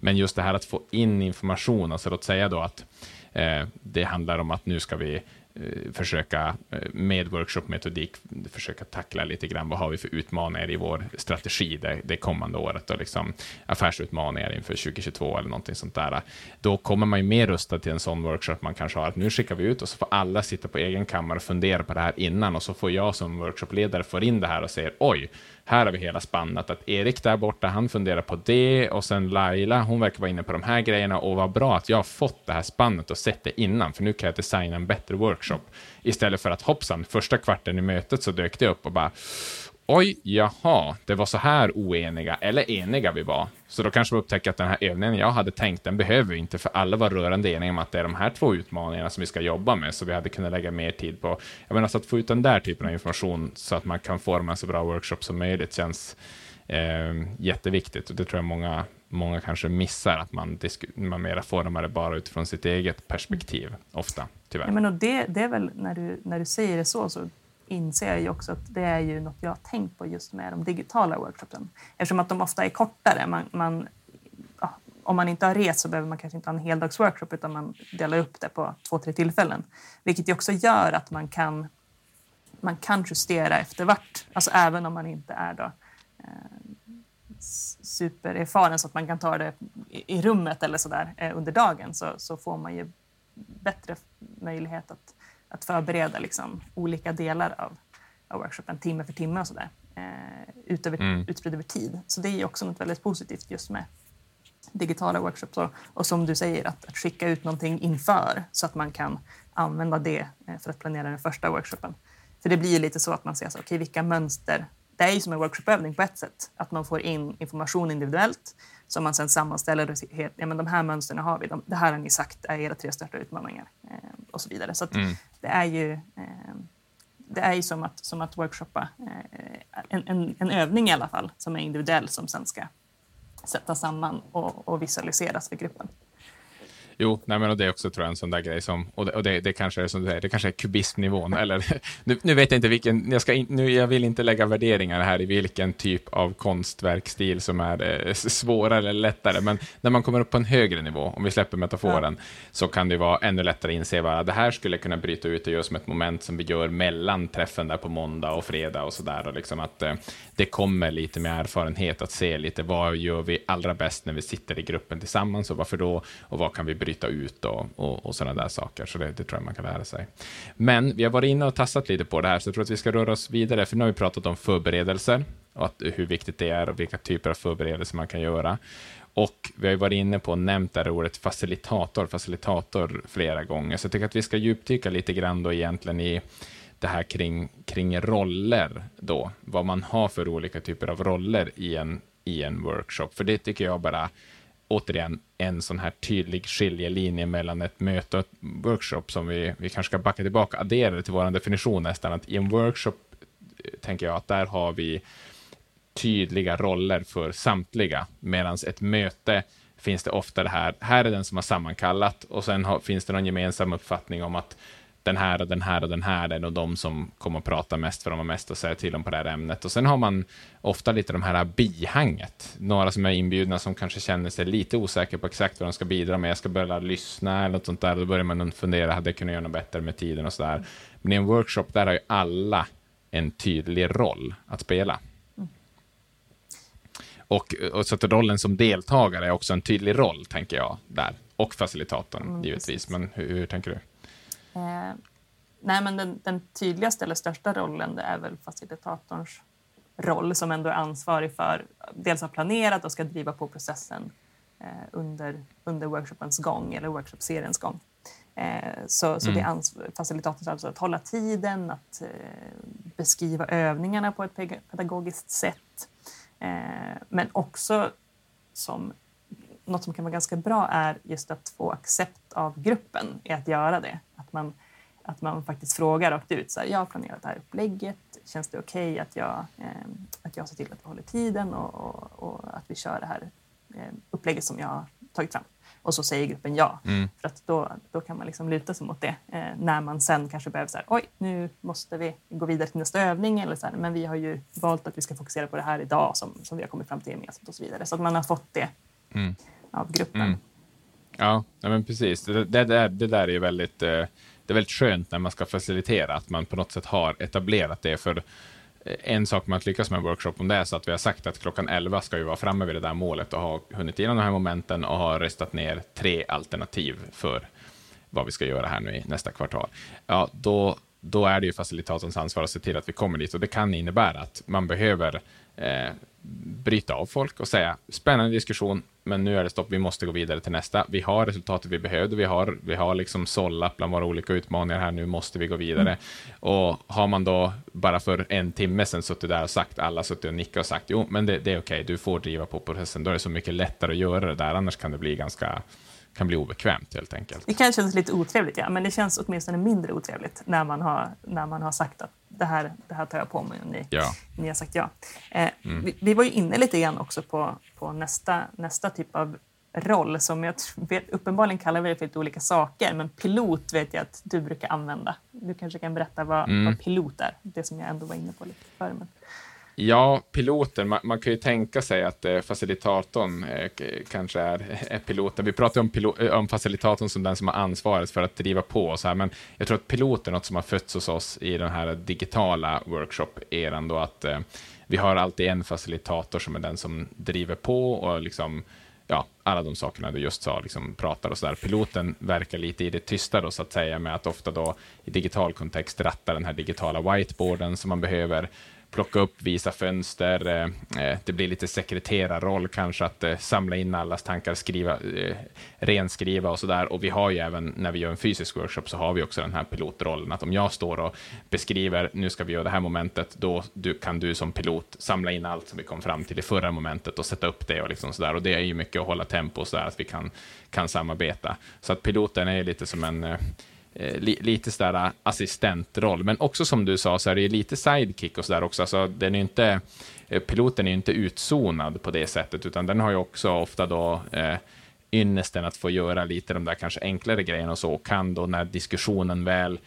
Men just det här att få in information, alltså låt säga då att eh, det handlar om att nu ska vi Eh, försöka eh, med workshopmetodik försöka tackla lite grann vad har vi för utmaningar i vår strategi det, det kommande året och liksom affärsutmaningar inför 2022 eller någonting sånt där. Då kommer man ju mer rustad till en sån workshop man kanske har att nu skickar vi ut och så får alla sitta på egen kammare och fundera på det här innan och så får jag som workshopledare få in det här och säger oj, här har vi hela spannet, att Erik där borta, han funderar på det och sen Laila, hon verkar vara inne på de här grejerna och vad bra att jag har fått det här spannet och sett det innan, för nu kan jag designa en bättre workshop. Istället för att hoppsan, första kvarten i mötet så dök det upp och bara oj, jaha, det var så här oeniga, eller eniga vi var. Så då kanske vi upptäcker att den här övningen jag hade tänkt, den behöver vi inte, för alla var rörande eniga om att det är de här två utmaningarna som vi ska jobba med, så vi hade kunnat lägga mer tid på, jag menar, så att få ut den där typen av information, så att man kan forma en så bra workshop som möjligt, känns eh, jätteviktigt, och det tror jag många, många kanske missar, att man, man mera formar det bara utifrån sitt eget perspektiv, ofta, tyvärr. Ja, men och det, det är väl, när du, när du säger det så, så inser jag ju också att det är ju något jag har tänkt på just med de digitala workshopsen. Eftersom att de ofta är kortare. Man, man ja, om man inte har rest så behöver man kanske inte ha en heldagsworkshop utan man delar upp det på två, tre tillfällen. Vilket ju också gör att man kan, man kan justera efter vart. Alltså även om man inte är då, eh, supererfaren så att man kan ta det i, i rummet eller sådär eh, under dagen så, så får man ju bättre möjlighet att att förbereda liksom, olika delar av, av workshopen timme för timme och sådär. Eh, utöver, mm. utspridd över tid. Så det är också något väldigt positivt just med digitala workshops. Och, och som du säger, att, att, skicka ut någonting inför så att man kan använda det eh, för att planera den första workshopen. För det blir ju lite så att man ser så, okay, vilka mönster det är ju som en workshopövning på ett sätt. Att man får in information individuellt som man sen sammanställer och säger ja, men de här mönstren har vi. De, det här har ni sagt är era tre största utmaningar eh, och så vidare. Så mm det är ju eh, det är ju som att, som att workshoppa eh, en, en, en, övning i alla fall som är individuell som sen ska sättas samman och, och visualiseras för gruppen. Jo, nej, men det är också tror jag en sån där grej som, och det, och det, det kanske är som du säger, det kanske är kubismnivån, eller nu, nu, vet jag inte vilken, jag, ska in, nu, jag vill inte lägga värderingar här i vilken typ av konstverkstil som är eh, svårare eller lättare, men när man kommer upp på en högre nivå, om vi släpper metaforen, ja. så kan det vara ännu lättare att inse vad det här skulle kunna bryta ut och göra som ett moment som vi gör mellan träffen där på måndag och fredag och sådär, och liksom att eh, det kommer lite med erfarenhet att se lite vad gör vi allra bäst när vi sitter i gruppen tillsammans och varför då, och vad kan vi bryta ut och, och, och sådana där saker. Så det, det, tror jag man kan lära sig. Men vi har varit inne och tassat lite på det här, så jag tror att vi ska röra oss vidare, för nu har vi pratat om förberedelser och att, hur viktigt det är och vilka typer av förberedelser man kan göra. Och vi har ju varit inne på och nämnt det här ordet facilitator, facilitator flera gånger, så jag tycker att vi ska djupdyka lite grann då egentligen i det här kring, kring roller då, vad man har för olika typer av roller i en, i en workshop, för det tycker jag bara återigen en sån här tydlig skiljelinje mellan ett möte och ett workshop som vi, vi kanske ska backa tillbaka, addera det till vår definition nästan, att i en workshop eh, tänker jag att där har vi tydliga roller för samtliga, medan ett möte finns det ofta det här, här är den som har sammankallat och sen har, finns det någon gemensam uppfattning om att den här och den här och den här är nog de som kommer att prata mest, för de har mest att säga till om på det här ämnet. Och sen har man ofta lite de här bihanget, några som är inbjudna som kanske känner sig lite osäkra på exakt vad de ska bidra med. Jag ska börja lyssna eller något sånt där. Då börjar man fundera, hade jag kunnat göra något bättre med tiden och så där. Men i en workshop, där har ju alla en tydlig roll att spela. Och, och, så att rollen som deltagare är också en tydlig roll, tänker jag, där. Och facilitatorn, mm, givetvis. Precis. Men hur, hur tänker du? Eh, nej, men den, den, tydligaste eller största rollen är väl facilitatorns roll som ändå är ansvarig för dels har planerat och ska driva på processen eh, under, under workshopens gång eller workshopseriens gång. Eh, så så mm. det är mm. facilitatorns ansvar att hålla tiden, att eh, beskriva övningarna på ett pedagogiskt sätt. Eh, men också som något som kan vara ganska bra är just att få accept av gruppen i att göra det. Att man, att man faktiskt frågar rakt ut. Så här, jag har planerat det här upplägget. Känns det okej okay att, jag, eh, att jag ser till att vi håller tiden och, och, och att vi kör det här eh, upplägget som jag har tagit fram? Och så säger gruppen ja. Mm. För att då, då kan man liksom luta sig mot det eh, när man sen kanske behöver säga oj, nu måste vi gå vidare till nästa övning. Eller så här, men vi har ju valt att vi ska fokusera på det här idag som, som vi har kommit fram till gemensamt och så vidare. Så att man har fått det mm. av gruppen. Mm. Ja, ja, men precis. Det, det, där, det där är väldigt, eh, det är väldigt skönt när man ska facilitera, att man på något sätt har etablerat det. För eh, en sak med att lyckas med en workshop, om det är så att vi har sagt att klockan 11 ska vi vara framme vid det där målet och ha hunnit igenom de här momenten och ha röstat ner tre alternativ för vad vi ska göra här nu i nästa kvartal, ja, då, då är det ju facilitatorns ansvar att se till att vi kommer dit och det kan innebära att man behöver eh, bryta av folk och säga spännande diskussion, men nu är det stopp, vi måste gå vidare till nästa. Vi har resultatet vi behövde, vi har, vi har liksom sållat bland våra olika utmaningar här, nu måste vi gå vidare. Mm. Och har man då bara för en timme sedan suttit där och sagt, alla suttit och nickat och sagt, jo, men det, det är okej, okay, du får driva på processen, då är det så mycket lättare att göra det där, annars kan det bli ganska kan bli obekvämt helt enkelt. Det kan kännas lite otrevligt, ja, men det känns åtminstone mindre otrevligt när man har, när man har sagt att det här, det här tar jag på mig och ni, ja. ni har sagt ja. Eh, mm. vi, vi, var ju inne lite grann också på, på nästa, nästa typ av roll som jag vet, uppenbarligen kallar vi det för lite olika saker, men pilot vet jag att du brukar använda. Du kanske kan berätta vad, mm. vad pilot är, det som jag ändå var inne på lite förr. Men... Ja, piloten, man, man, kan ju tänka sig att eh, facilitatorn eh, kanske är, är piloten. Vi pratar om, pilot, eh, om facilitatorn som den som har ansvaret för att driva på och så här, men jag tror att piloten är något som har fötts hos oss i den här digitala workshop-eran då att eh, vi har alltid en facilitator som är den som driver på och liksom ja, alla de sakerna du just sa, liksom pratar och så där. Piloten verkar lite i det tysta då, så att säga, med att ofta då i digital kontext ratta den här digitala whiteboarden som man behöver plocka upp, visa fönster. Eh, eh, det blir lite sekreterarroll kanske, att eh, samla in allas tankar, skriva, eh, renskriva och sådär. Och vi har ju även, när vi gör en fysisk workshop, så har vi också den här pilotrollen, att om jag står och beskriver, nu ska vi göra det här momentet, då du, kan du som pilot samla in allt som vi kom fram till i förra momentet och sätta upp det och liksom sådär. Och det är ju mycket att hålla tempo så där, att vi kan, kan samarbeta. Så att piloten är lite som en eh, Eh, li, lite sådär eh, assistentroll. Men också som du sa, så är det lite sidekick och sådär också. Alltså, den är inte, eh, piloten är inte utzonad på det sättet, utan den har ju också ofta då eh, ynnesten att få göra lite de där kanske enklare grejerna och så, och kan då när diskussionen väl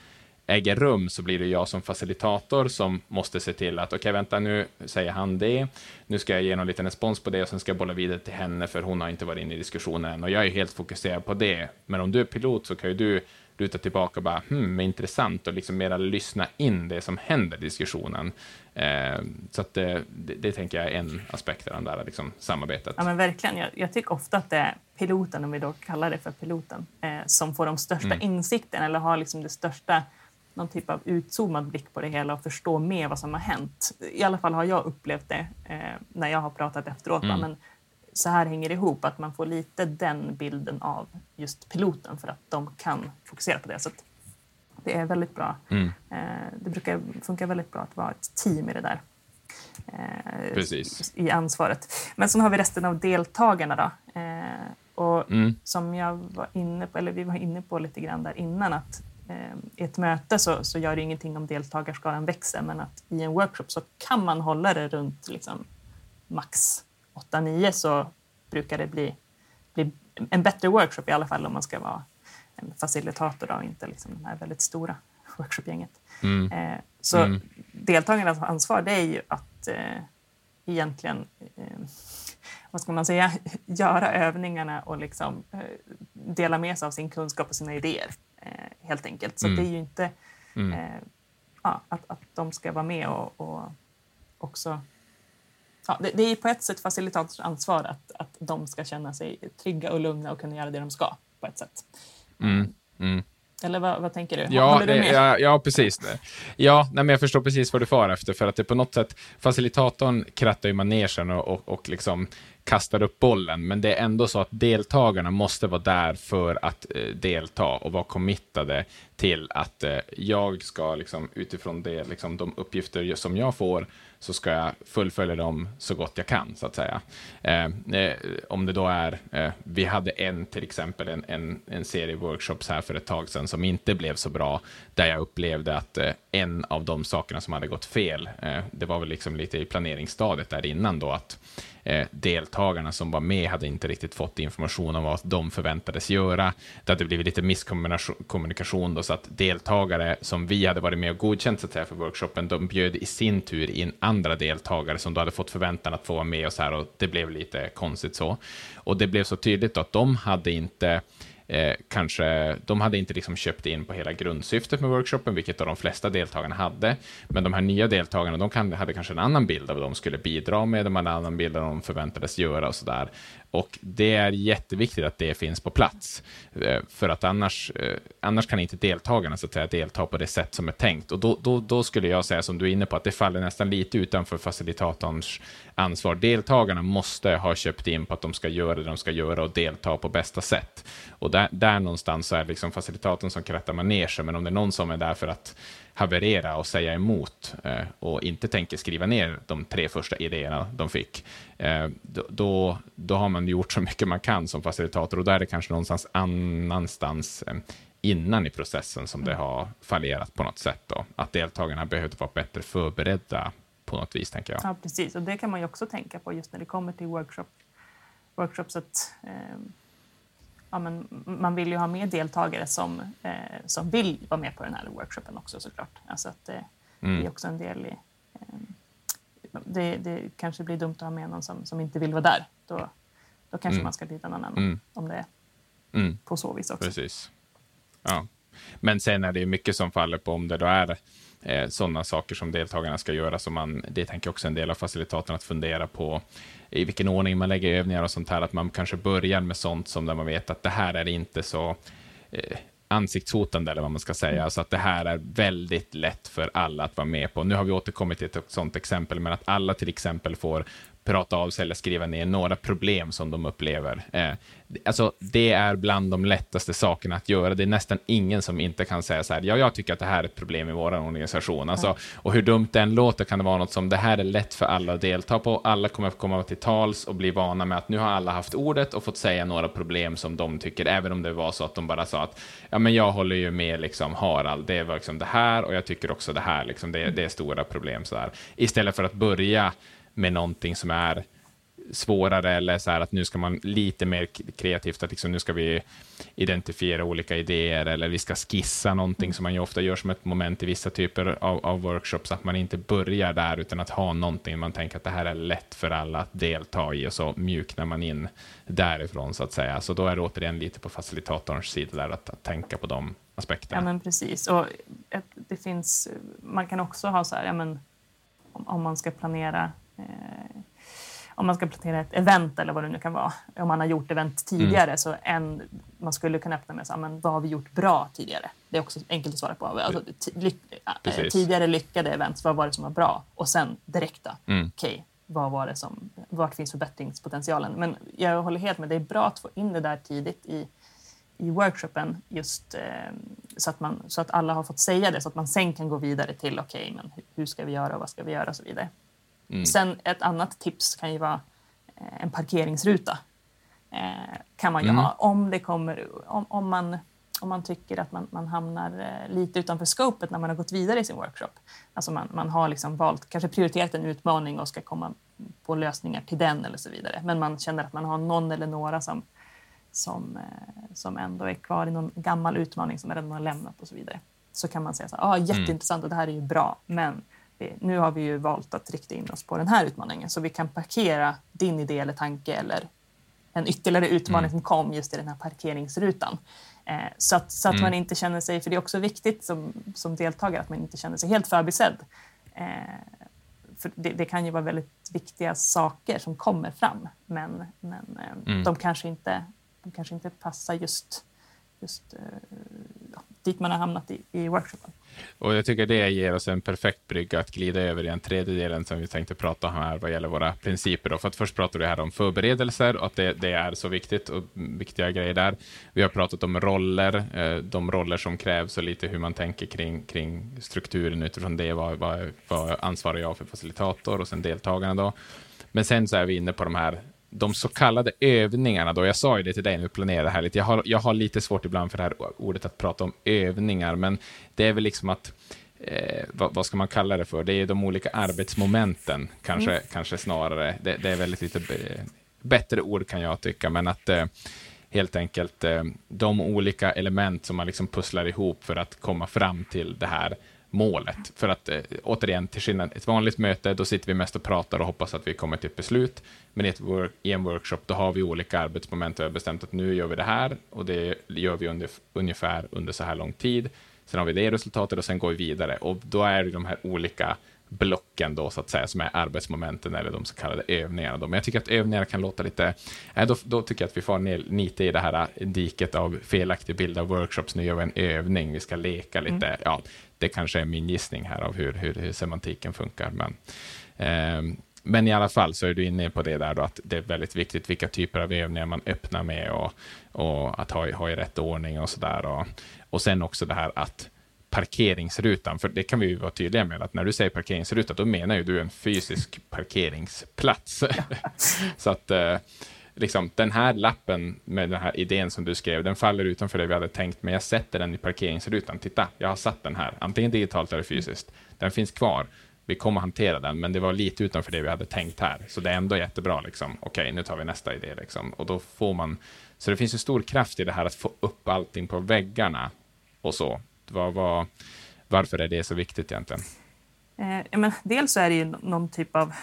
äger rum så blir det jag som facilitator som måste se till att okej, okay, vänta, nu säger han det, nu ska jag ge någon liten respons på det och sen ska jag bolla vidare till henne för hon har inte varit inne i diskussionen än och jag är helt fokuserad på det. Men om du är pilot så kan ju du luta tillbaka och bara, hmm, intressant och liksom mera lyssna in det som händer i diskussionen. Eh, så att det, det, det, tänker jag är en aspekt av det där liksom, samarbetet. Ja, men verkligen. Jag, jag, tycker ofta att det är piloten, om vi då kallar det för piloten, eh, som får de största mm. insikterna eller har liksom det största någon typ av utzoomad blick på det hela och förstå mer vad som har hänt. I alla fall har jag upplevt det eh, när jag har pratat efteråt. Mm. Men så här hänger det ihop, att man får lite den bilden av just piloten för att de kan fokusera på det. Så det är väldigt bra. Mm. Eh, det brukar funka väldigt bra att vara ett team i det där. Eh, Precis. I ansvaret. Men så har vi resten av deltagarna då. Eh, och mm. som jag var inne på, eller vi var inne på lite grann där innan, att i ett möte så, så gör det ingenting om deltagarskaran växer, men att i en workshop så kan man hålla det runt liksom, max 8-9 så brukar det bli, bli en bättre workshop i alla fall om man ska vara en facilitator och inte liksom det här väldigt stora workshopgänget. Mm. Eh, så mm. deltagarnas ansvar det är ju att eh, egentligen eh, vad ska man säga, göra övningarna och liksom, eh, dela med sig av sin kunskap och sina idéer eh, helt enkelt. Så mm. det är ju inte mm. eh, ja, att, att de ska vara med och, och också ja, det, det, är på ett sätt facilitators ansvar att, att de ska känna sig trygga och lugna och kunna göra det de ska på ett sätt. Mm, mm. Eller vad, vad tänker du? Ja, du ja, ja, precis. Ja, nej, men jag förstår precis vad du far efter, för att det på något sätt, facilitatorn krattar ju manegen och, och, och liksom kastar upp bollen, men det är ändå så att deltagarna måste vara där för att eh, delta och vara committade till att eh, jag ska liksom, utifrån det, liksom, de uppgifter som jag får så ska jag fullfölja dem så gott jag kan, så att säga. Eh, eh, om det då är, eh, vi hade en, till exempel, en, en, en serie workshops här för ett tag sedan som inte blev så bra, där jag upplevde att eh, en av de sakerna som hade gått fel, eh, det var väl liksom lite i planeringsstadiet där innan då, att eh, deltagarna som var med hade inte riktigt fått information om vad de förväntades göra. Det hade blivit lite misskommunikation då, så att deltagare som vi hade varit med och godkänt så att säga, för workshopen, de bjöd i sin tur in andra deltagare som då hade fått förväntan att få vara med och så här och det blev lite konstigt så. Och det blev så tydligt att de hade inte eh, kanske, de hade inte liksom köpt in på hela grundsyftet med workshopen, vilket de flesta deltagarna hade. Men de här nya deltagarna, de kan, hade kanske en annan bild av vad de skulle bidra med, de hade en annan bild av vad de förväntades göra och sådär. Och det är jätteviktigt att det finns på plats, eh, för att annars, eh, annars kan inte deltagarna så att säga, delta på det sätt som är tänkt. Och då, då, då skulle jag säga, som du är inne på, att det faller nästan lite utanför facilitatorns ansvar. Deltagarna måste ha köpt in på att de ska göra det de ska göra och delta på bästa sätt. Och där, där någonstans är liksom facilitatorn som krattar manegen, men om det är någon som är där för att haverera och säga emot eh, och inte tänker skriva ner de tre första idéerna de fick, eh, då, då har man gjort så mycket man kan som facilitator och då är det kanske någonstans annanstans eh, innan i processen som det har fallerat på något sätt. Då. Att deltagarna behövde vara bättre förberedda på något vis, tänker jag. Ja, precis. Och det kan man ju också tänka på just när det kommer till workshop, workshops. Att, eh, ja, men man vill ju ha med deltagare som, eh, som vill vara med på den här workshopen också såklart. Alltså att det, mm. är också en del i... Eh, det, det, kanske blir dumt att ha med någon som, som inte vill vara där. Då, då kanske mm. man ska byta någon annan mm. om det är mm. på så vis också. Precis. Ja. Men sen är det mycket som faller på om det då är eh, sådana saker som deltagarna ska göra. Så man, det tänker också en del av facilitatorn att fundera på i vilken ordning man lägger övningar och sånt här. Att man kanske börjar med sånt som där man vet att det här är inte så eh, ansiktshotande, eller vad man ska säga. Alltså att det här är väldigt lätt för alla att vara med på. Nu har vi återkommit till ett sådant exempel, men att alla till exempel får prata av sig eller skriva ner några problem som de upplever. Eh, alltså, det är bland de lättaste sakerna att göra. Det är nästan ingen som inte kan säga så här, ja, jag tycker att det här är ett problem i vår organisation. Alltså, och hur dumt det än låter kan det vara något som det här är lätt för alla att delta på. Alla kommer att komma till tals och bli vana med att nu har alla haft ordet och fått säga några problem som de tycker, även om det var så att de bara sa att ja, men jag håller ju med liksom Harald, det var liksom det här och jag tycker också det här, liksom, det, det är stora problem så här. Istället för att börja med någonting som är svårare eller så här att nu ska man lite mer kreativt, att liksom nu ska vi identifiera olika idéer eller vi ska skissa någonting som man ju ofta gör som ett moment i vissa typer av, av workshops, att man inte börjar där utan att ha någonting man tänker att det här är lätt för alla att delta i och så mjuknar man in därifrån så att säga. Så då är det återigen lite på facilitatorns sida där att, att tänka på de aspekterna. Ja men precis och det finns, man kan också ha så här, ja men om, man ska planera om man ska planera ett event eller vad det nu kan vara. Om man har gjort event tidigare mm. så en, man skulle kunna öppna med så, men vad har vi gjort bra tidigare? Det är också enkelt att svara på. Alltså, ly eh, tidigare lyckade event, vad var det som var bra? Och sen direkta, mm. okej, okay, vad var det som, vart finns förbättringspotentialen? Men jag håller helt med, det är bra att få in det där tidigt i, i workshopen just eh, så, att man, så att alla har fått säga det så att man sen kan gå vidare till okej, okay, men hur ska vi göra och vad ska vi göra och så vidare. Mm. Sen ett annat tips kan ju vara eh, en parkeringsruta. Eh, kan man ju mm. ha om det kommer, om, om, man, om man tycker att man, man hamnar eh, lite utanför scopet när man har gått vidare i sin workshop. Alltså man, man har liksom valt, kanske prioriterat en utmaning och ska komma på lösningar till den eller så vidare. Men man känner att man har någon eller några som, som, som ändå är kvar i någon gammal utmaning som man redan har lämnat och så vidare. Så kan man säga så här, ah, jätteintressant och det här är ju bra, men nu har vi ju valt att rikta in oss på den här utmaningen så vi kan parkera din idé eller tanke eller en ytterligare utmaning mm. som kom just i den här parkeringsrutan. Eh, så att, så att mm. man inte känner sig, för det är också viktigt som, som deltagare att man inte känner sig helt förbisedd. Eh, för det, det, kan ju vara väldigt viktiga saker som kommer fram men, men eh, mm. de, kanske inte, de kanske inte passar just, just eh, dit man har hamnat i, i workshopen. Och jag tycker det ger oss en perfekt brygga att glida över i den tredje delen som vi tänkte prata om här vad gäller våra principer. Då. För att först pratade vi här om förberedelser och att det, det, är så viktigt och viktiga grejer där. Vi har pratat om roller, eh, de roller som krävs och lite hur man tänker kring, kring strukturen utifrån det. Vad, vad, vad ansvarar jag för facilitator och sen deltagarna då? Men sen så är vi inne på de här de så kallade övningarna då, jag sa ju det till dig när vi planerade här lite, jag har, jag har lite svårt ibland för det här ordet att prata om övningar, men det är väl liksom att, eh, vad, vad, ska man kalla det för? Det är de olika arbetsmomenten, kanske, mm. kanske snarare. Det, det, är väldigt lite bättre ord kan jag tycka, men att eh, helt enkelt eh, de olika element som man liksom pusslar ihop för att komma fram till det här målet. För att eh, återigen, till skillnad ett vanligt möte, då sitter vi mest och pratar och hoppas att vi kommer till ett beslut. Men i, ett work, i en workshop, då har vi olika arbetsmoment och vi har bestämt att nu gör vi det här och det gör vi under, ungefär under så här lång tid. Sen har vi det resultatet och sen går vi vidare och då är det de här olika blocken då, så att säga, som är arbetsmomenten eller de så kallade övningarna. Då. Men jag tycker att övningar kan låta lite... Äh, då, då tycker jag att vi får ner lite i det här äh, diket av felaktig bild av workshops. Nu gör vi en övning, vi ska leka lite. Mm. Ja, det kanske är min gissning här av hur, hur, hur semantiken funkar. Men, eh, men i alla fall så är du inne på det där då att det är väldigt viktigt vilka typer av övningar man öppnar med och, och att ha, ha i rätt ordning och så där. Och, och sen också det här att parkeringsrutan, för det kan vi ju vara tydliga med, att när du säger parkeringsruta, då menar ju du en fysisk parkeringsplats. så att eh, liksom, den här lappen med den här idén som du skrev, den faller utanför det vi hade tänkt, men jag sätter den i parkeringsrutan. Titta, jag har satt den här, antingen digitalt eller fysiskt. Den finns kvar. Vi kommer hantera den, men det var lite utanför det vi hade tänkt här. Så det är ändå jättebra. Liksom. Okej, nu tar vi nästa idé. Liksom. Och då får man... Så det finns ju stor kraft i det här att få upp allting på väggarna och så. Var, var, varför är det så viktigt egentligen? Eh, men dels så är det ju någon typ av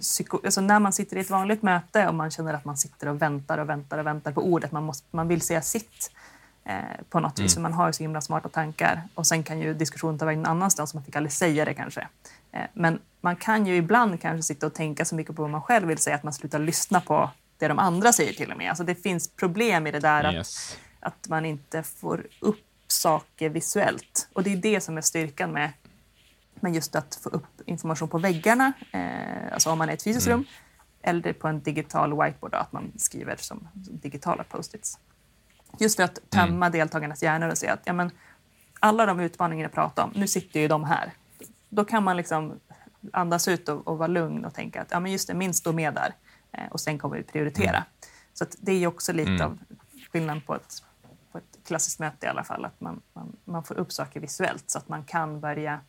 psyko, alltså när man sitter i ett vanligt möte och man känner att man sitter och väntar och väntar och väntar på ordet, man, måste, man vill säga sitt eh, på något mm. vis, för man har ju så himla smarta tankar och sen kan ju diskussionen ta vägen någon annanstans, man fick aldrig säga det kanske. Eh, men man kan ju ibland kanske sitta och tänka så mycket på vad man själv vill säga att man slutar lyssna på det de andra säger till och med. Alltså det finns problem i det där yes. att, att man inte får upp saker visuellt. Och det är det som är styrkan med men just att få upp information på väggarna, eh, alltså om man är i ett fysiskt mm. rum, eller på en digital whiteboard, att man skriver som digitala post-its. Just för att tömma mm. deltagarnas hjärnor och säga att ja, men, alla de utmaningar jag pratar om, nu sitter ju de här. Då kan man liksom andas ut och, och vara lugn och tänka att ja, men just det, min står med där eh, och sen kommer vi prioritera. Mm. Så det är också lite mm. av skillnaden på ett, på ett klassiskt möte i alla fall, att man, man, man får upp saker visuellt så att man kan börja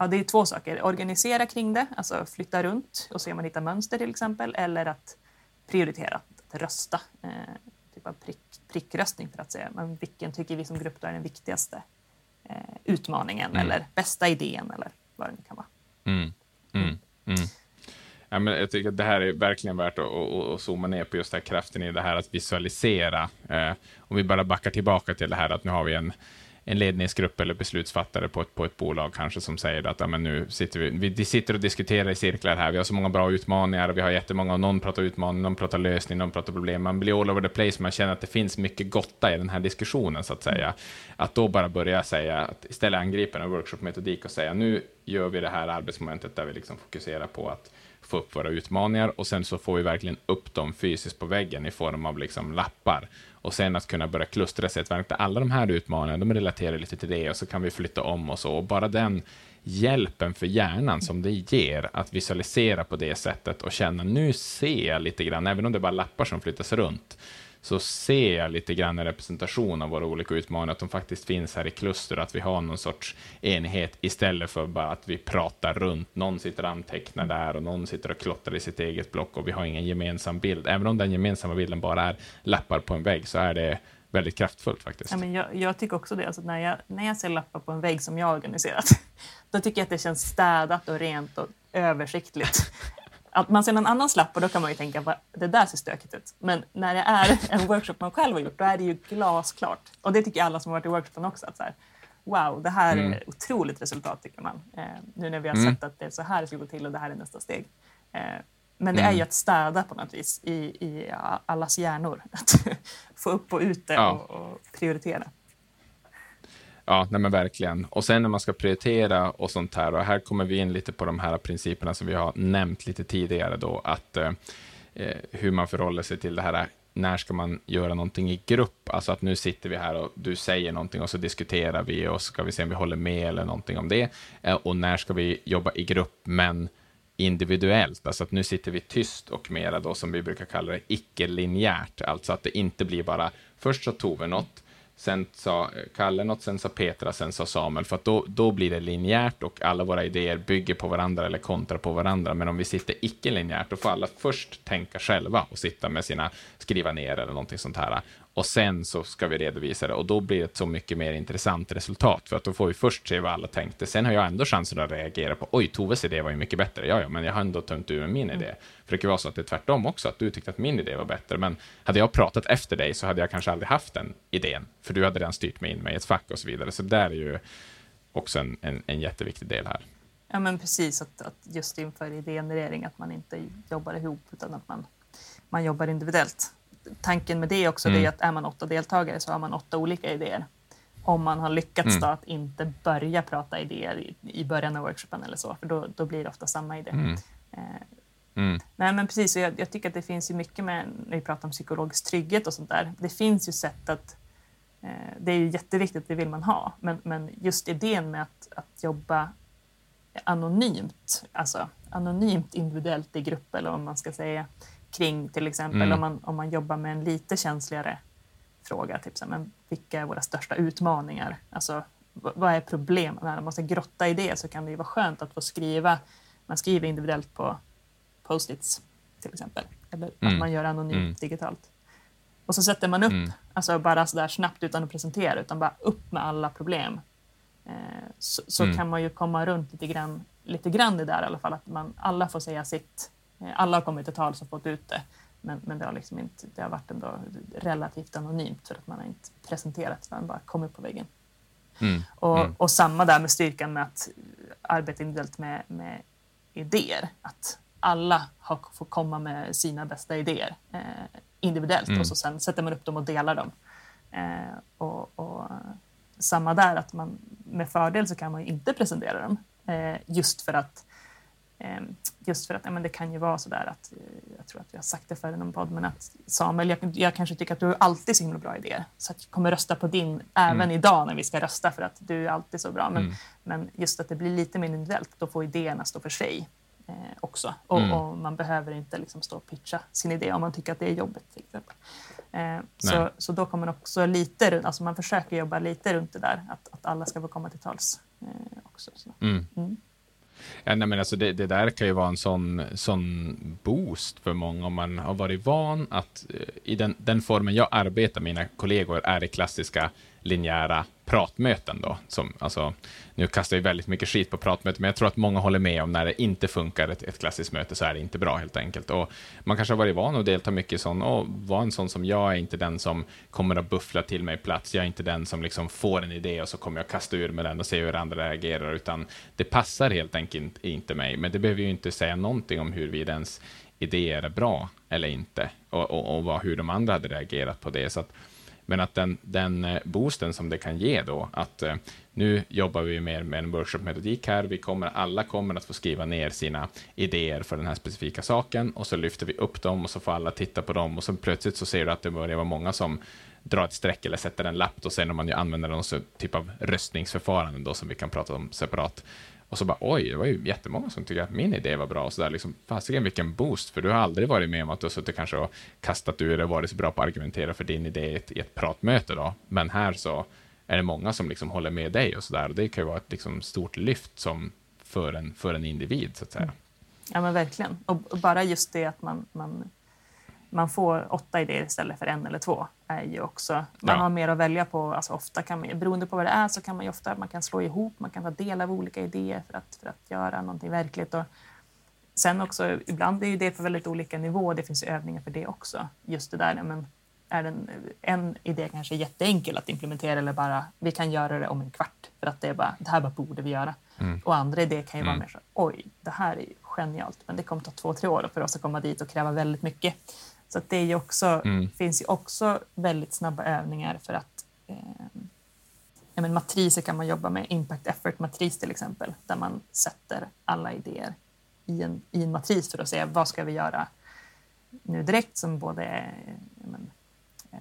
Ja, det är två saker. Organisera kring det, alltså flytta runt och se om man hittar mönster till exempel, eller att prioritera, att rösta. Eh, typ av prick, prickröstning för att säga men vilken tycker vi som grupp är den viktigaste eh, utmaningen mm. eller bästa idén eller vad det nu kan vara. Mm. Mm. mm. Ja, men jag tycker att det här är verkligen värt att, att, att zooma ner på just den kraften i det här att visualisera. Eh, om vi bara backar tillbaka till det här att nu har vi en en ledningsgrupp eller beslutsfattare på ett, på ett bolag kanske som säger att ja, men nu sitter vi, vi sitter och diskuterar i cirklar här, vi har så många bra utmaningar, vi har jättemånga, och någon pratar utmaning, någon pratar lösning, någon pratar problem, man blir all over the place, man känner att det finns mycket gotta i den här diskussionen så att säga. Att då bara börja säga, att istället angripa en workshop-metodik och säga nu gör vi det här arbetsmomentet där vi liksom fokuserar på att få upp våra utmaningar och sen så får vi verkligen upp dem fysiskt på väggen i form av liksom lappar och sen att kunna börja klustra sig att alla de här utmaningarna, de relaterar lite till det och så kan vi flytta om och så. Och bara den hjälpen för hjärnan som det ger att visualisera på det sättet och känna nu ser jag lite grann, även om det är bara lappar som flyttas runt, så ser jag lite grann en representation av våra olika utmaningar, att de faktiskt finns här i kluster, att vi har någon sorts enhet istället för bara att vi pratar runt. Någon sitter och antecknar där och någon sitter och klottrar i sitt eget block och vi har ingen gemensam bild. Även om den gemensamma bilden bara är lappar på en vägg så är det väldigt kraftfullt faktiskt. Ja, men jag, jag tycker också det. Alltså när, jag, när jag ser lappar på en vägg som jag har organiserat, då tycker jag att det känns städat och rent och översiktligt. Att man ser någon annans lappar då kan man ju tänka att det där ser stökigt ut. Men när det är en workshop man själv har gjort, då är det ju glasklart. Och det tycker alla som har varit i workshopen också. Att så här, wow, det här mm. är otroligt resultat tycker man. Eh, nu när vi har mm. sett att det är så här det ska gå till och det här är nästa steg. Eh, men det mm. är ju att städa på något vis i, i allas hjärnor. Att få upp och ut det ja. och, och prioritera. Ja, nej men verkligen. Och sen när man ska prioritera och sånt här, och här kommer vi in lite på de här principerna som vi har nämnt lite tidigare då, att eh, eh, hur man förhåller sig till det här när ska man göra någonting i grupp? Alltså att nu sitter vi här och du säger någonting och så diskuterar vi och så ska vi se om vi håller med eller någonting om det. Eh, och när ska vi jobba i grupp men individuellt? Alltså att nu sitter vi tyst och mera då som vi brukar kalla det icke-linjärt. Alltså att det inte blir bara först så tog vi något, sen sa Kalle något, sen sa Petra, sen sa Samuel, för att då, då blir det linjärt och alla våra idéer bygger på varandra eller kontrar på varandra. Men om vi sitter icke-linjärt, då får alla först tänka själva och sitta med sina, skriva ner eller någonting sånt här och sen så ska vi redovisa det och då blir det ett så mycket mer intressant resultat för att då får vi först se vad alla tänkte. Sen har jag ändå chansen att reagera på oj, Toves idé var ju mycket bättre. Ja, ja, men jag har ändå tömt ur med min idé. För det kan vara så att det är tvärtom också, att du tyckte att min idé var bättre. Men hade jag pratat efter dig så hade jag kanske aldrig haft den idén, för du hade redan styrt mig in mig i ett fack och så vidare. Så där är ju också en, en, en jätteviktig del här. Ja, men precis att, att just inför idégenerering att man inte jobbar ihop utan att man, man jobbar individuellt tanken med det också mm. är att är man åtta deltagare så har man åtta olika idéer. Om man har lyckats mm. då att inte börja prata idéer i, i början av workshopen eller så, för då, då blir det ofta samma idé. Mm. Eh, mm. Nej, men precis, jag, jag, tycker att det finns ju mycket med, när vi pratar om psykologisk trygghet och sånt där, det finns ju sätt att eh, det är ju jätteviktigt, det vill man ha, men, men just idén med att, att jobba anonymt, alltså anonymt individuellt i grupp eller vad man ska säga, kring till exempel mm. om, man, om man jobbar med en lite känsligare fråga, typ så men vilka är våra största utmaningar? Alltså, vad är problemen? När man måste grotta i det så kan det ju vara skönt att få skriva, man skriver individuellt på post-its till exempel, eller mm. att man gör anonymt mm. digitalt. Och så sätter man upp, mm. alltså bara sådär snabbt utan att presentera, utan bara upp med alla problem. Eh, så, så mm. kan man ju komma runt lite grann, lite grann det där i alla fall, att man alla får säga sitt alla har kommit till tals och fått ut det, men, men det, har liksom inte, det har varit ändå relativt anonymt för att man har inte presenterat utan bara kommit på väggen. Mm. Och, mm. och, samma där med styrkan med att arbeta individuellt med, med idéer. Att alla har, får komma med sina bästa idéer eh, individuellt mm. och så sen sätter man upp dem och delar dem. Eh, och, och, samma där, att man med fördel så kan man inte presentera dem eh, just för att just för att ja, men det kan ju vara så där att, eh, jag tror att vi har sagt det förr i någon podd, men att Samuel, jag, jag kanske tycker att du har alltid så himla bra idéer, så att jag kommer rösta på din även mm. idag när vi ska rösta för att du är alltid så bra. Men, mm. men just att det blir lite mer individuellt, då får idéerna stå för sig eh, också. Och, mm. och, man behöver inte liksom stå och pitcha sin idé om man tycker att det är jobbigt till exempel. Eh, så, så då kommer man också lite runt, alltså man försöker jobba lite runt det där, att, att alla ska få komma till tals eh, också. Ja, nej, men alltså det, det, där kan ju vara en sån, sån boost för många om man har varit van att eh, i den, den formen jag arbetar med mina kollegor är det klassiska linjära pratmöten då. Som, alltså, nu kastar jag väldigt mycket skit på pratmöten, men jag tror att många håller med om när det inte funkar ett, ett klassiskt möte så är det inte bra helt enkelt. Och man kanske har varit van att delta mycket i sån, och vara en sån som jag är inte den som kommer att buffla till mig plats, jag är inte den som liksom får en idé och så kommer jag kasta ur med den och se hur andra reagerar, utan det passar helt enkelt inte mig. Men det behöver ju inte säga någonting om huruvida ens idéer är bra eller inte och, och, och vad, hur de andra hade reagerat på det. Så att, men att den, den eh, boosten som det kan ge då, att eh, nu jobbar vi mer med en workshop-metodik här. Vi kommer, alla kommer att få skriva ner sina idéer för den här specifika saken och så lyfter vi upp dem och så får alla titta på dem och så plötsligt så ser du att det börjar vara många som drar ett streck eller sätter en lapp och sen om man ju använder någon typ av röstningsförfarande då som vi kan prata om separat och så bara oj, det var ju jättemånga som tyckte att min idé var bra. Och så där, liksom, fasiken vilken boost, för du har aldrig varit med om att du har suttit kanske och kastat ur och varit så bra på att argumentera för din idé i ett, i ett pratmöte. Då. Men här så är det många som liksom håller med dig och så där. Det kan ju vara ett liksom, stort lyft som för, en, för en individ, så att säga. Mm. Ja, men verkligen. Och bara just det att man, man man får åtta idéer istället för en eller två. är ju också, Man ja. har mer att välja på. Alltså ofta kan man, beroende på vad det är så kan man ofta man kan slå ihop, man kan ta del av olika idéer för att, för att göra någonting verkligt. Och sen också, ibland är det på väldigt olika nivå. Det finns övningar för det också. Just det där, men är en, en idé kanske jätteenkel att implementera eller bara vi kan göra det om en kvart för att det, är bara, det här bara borde vi göra. Mm. Och andra idéer kan ju mm. vara mer så oj, det här är genialt, men det kommer ta två, tre år för oss att komma dit och kräva väldigt mycket. Så det är också, mm. finns ju också väldigt snabba övningar för att eh, men, matriser kan man jobba med, impact effort-matris till exempel, där man sätter alla idéer i en, i en matris för att se vad ska vi göra nu direkt som både men,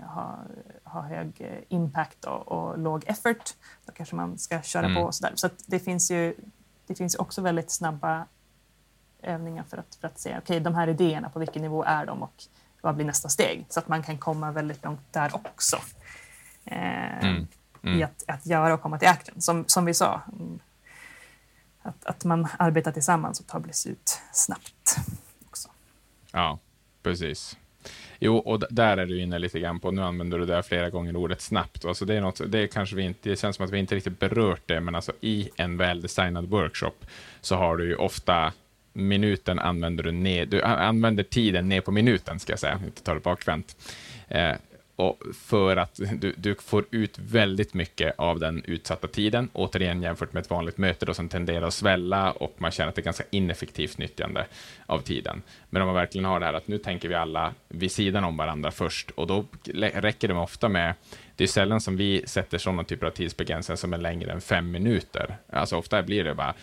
har, har hög impact och, och, låg effort. Då kanske man ska köra mm. på och sådär. Så det finns ju det finns också väldigt snabba övningar för att, för att se, okej, okay, de här idéerna, på vilken nivå är de och vad blir nästa steg? Så att man kan komma väldigt långt där också. Eh, mm. Mm. I att, att göra och komma till action. Som, som vi sa, att, att man arbetar tillsammans och tar beslut snabbt. Också. Ja, precis. Jo, och där är du inne lite grann på, nu använder du det flera gånger ordet snabbt. Alltså det, är något, det, kanske vi inte, det känns som att vi inte riktigt berört det, men alltså i en väldesignad workshop så har du ju ofta minuten använder du ner, du använder tiden ner på minuten, ska jag säga, inte ta det bakvänt. Eh, och för att du, du, får ut väldigt mycket av den utsatta tiden, återigen jämfört med ett vanligt möte då, som tenderar att svälla och man känner att det är ganska ineffektivt nyttjande av tiden. Men om man verkligen har det här att nu tänker vi alla vid sidan om varandra först och då räcker det ofta med det är sällan som vi sätter sådana typer av tidsbegränsningar som är längre än fem minuter. Alltså ofta blir det bara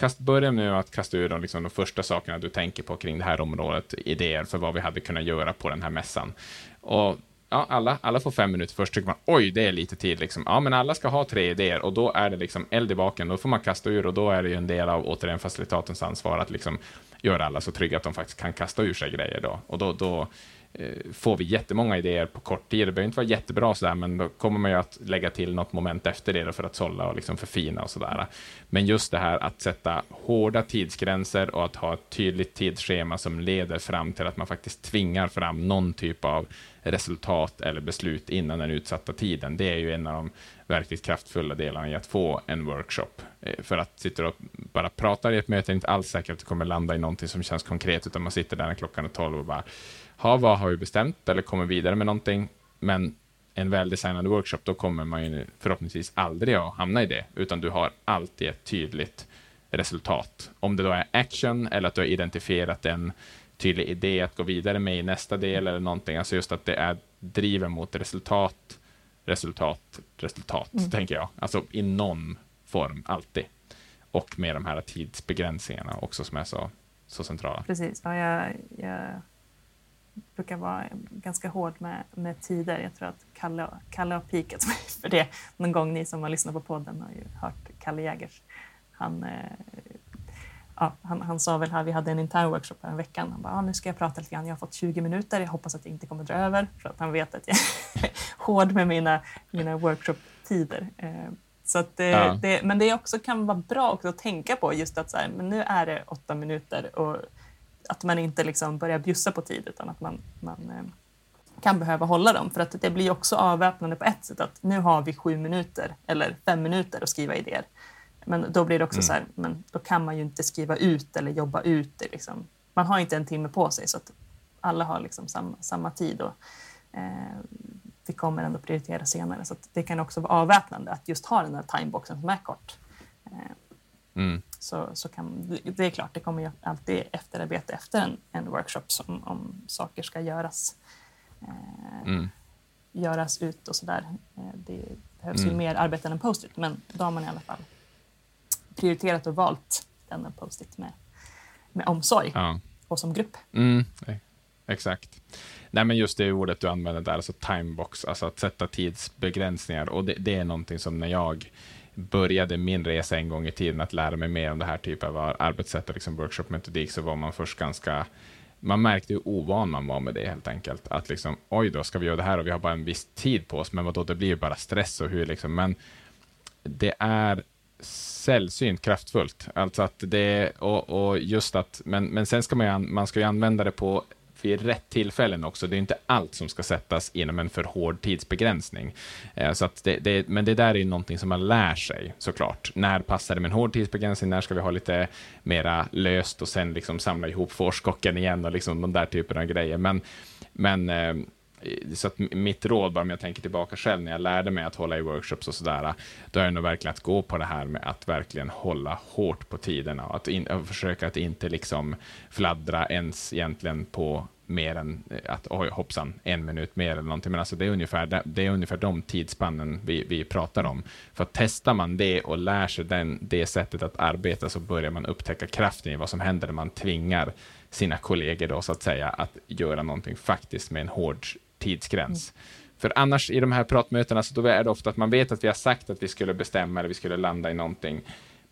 Kast, börja med att kasta ur de, liksom, de första sakerna du tänker på kring det här området, idéer för vad vi hade kunnat göra på den här mässan. Och ja, alla, alla får fem minuter först, tycker man oj, det är lite tid. Liksom. Ja, men alla ska ha tre idéer och då är det liksom eld i baken. Då får man kasta ur och då är det ju en del av återigen facilitatens ansvar att liksom göra alla så trygga att de faktiskt kan kasta ur sig grejer. Då. Och då, då Eh, får vi jättemånga idéer på kort tid. Det behöver inte vara jättebra sådär, men då kommer man ju att lägga till något moment efter det för att sålla och liksom förfina och sådär. Men just det här att sätta hårda tidsgränser och att ha ett tydligt tidsschema som leder fram till att man faktiskt tvingar fram någon typ av resultat eller beslut innan den utsatta tiden. Det är ju en av de verkligt kraftfulla delarna i att få en workshop. Eh, för att sitta och bara prata i ett möte är inte alls säkert att det kommer landa i någonting som känns konkret, utan man sitter där när klockan är tolv och bara ha, vad har vi bestämt eller kommer vidare med någonting. Men en väldesignad workshop, då kommer man ju förhoppningsvis aldrig att hamna i det, utan du har alltid ett tydligt resultat. Om det då är action eller att du har identifierat en tydlig idé att gå vidare med i nästa del eller någonting. Alltså just att det är driven mot resultat, resultat, resultat, mm. tänker jag. Alltså i någon form, alltid. Och med de här tidsbegränsningarna också som är så, så centrala. Precis. Ja, jag, jag brukar vara ganska hård med, med tider. Jag tror att Kalle, Kalle har pikat mig för det. Någon gång ni som har lyssnat på podden har ju hört Kalle Jägers. Han, eh, ja, han, han sa väl här, vi hade en intern workshop här en veckan. Han bara, ah, nu ska jag prata lite grann. Jag har fått 20 minuter. Jag hoppas att det inte kommer dra över. För att han vet att jag är hård med mina, mina workshop-tider. Eh, så att det, ja. det, men det också kan vara bra också att tänka på just att så här, men nu är det åtta minuter och att man inte liksom börjar bjussa på tid utan att man, man eh, kan behöva hålla dem. För att det blir också avväpnande på ett sätt att nu har vi sju minuter eller fem minuter att skriva idéer. Men då blir det också mm. så här, men då kan man ju inte skriva ut eller jobba ut det. Liksom. Man har inte en timme på sig så att alla har liksom samma, samma tid. Och, eh, vi kommer ändå prioritera senare. Så det kan också vara avväpnande att just ha den här timeboxen som är kort. Eh, mm så, så kan, det är klart, det kommer ju alltid efterarbete efter en, en workshop som, om saker ska göras, eh, mm. göras ut och sådär. Eh, det behövs mm. ju mer arbete än en post-it, men då har man i alla fall prioriterat och valt denna post-it med, med omsorg ja. och som grupp. Mm. Exakt. Nej, men just det ordet du använder där, alltså timebox, alltså att sätta tidsbegränsningar. Och det, det är någonting som när jag började min resa en gång i tiden att lära mig mer om det här typen av arbetssätt och liksom workshop-metodik, så var man först ganska man märkte hur ovan man var med det helt enkelt. Att liksom, oj då, ska vi göra det här och vi har bara en viss tid på oss, men vad då, det blir ju bara stress och hur liksom, men det är sällsynt kraftfullt. Alltså att det, och, och just att, men, men sen ska man ju, man ska ju använda det på vid rätt tillfällen också. Det är inte allt som ska sättas inom en för hård tidsbegränsning. Eh, så att det, det, men det där är ju någonting som man lär sig såklart. När passar det med en hård tidsbegränsning? När ska vi ha lite mera löst och sen liksom samla ihop forskocken igen och liksom de där typerna av grejer. Men, men eh, Eh, så att mitt råd, bara om jag tänker tillbaka själv, när jag lärde mig att hålla i workshops och sådär, då är det nog verkligen att gå på det här med att verkligen hålla hårt på tiderna och att in, och försöka att inte liksom fladdra ens egentligen på mer än eh, att oj hoppsan, en minut mer eller någonting. Men alltså det är ungefär, det är ungefär de tidsspannen vi, vi pratar om. För testar man det och lär sig den, det sättet att arbeta så börjar man upptäcka kraften i vad som händer när man tvingar sina kollegor då så att säga att göra någonting faktiskt med en hård tidsgräns. Mm. För annars i de här pratmötena så då är det ofta att man vet att vi har sagt att vi skulle bestämma eller vi skulle landa i någonting.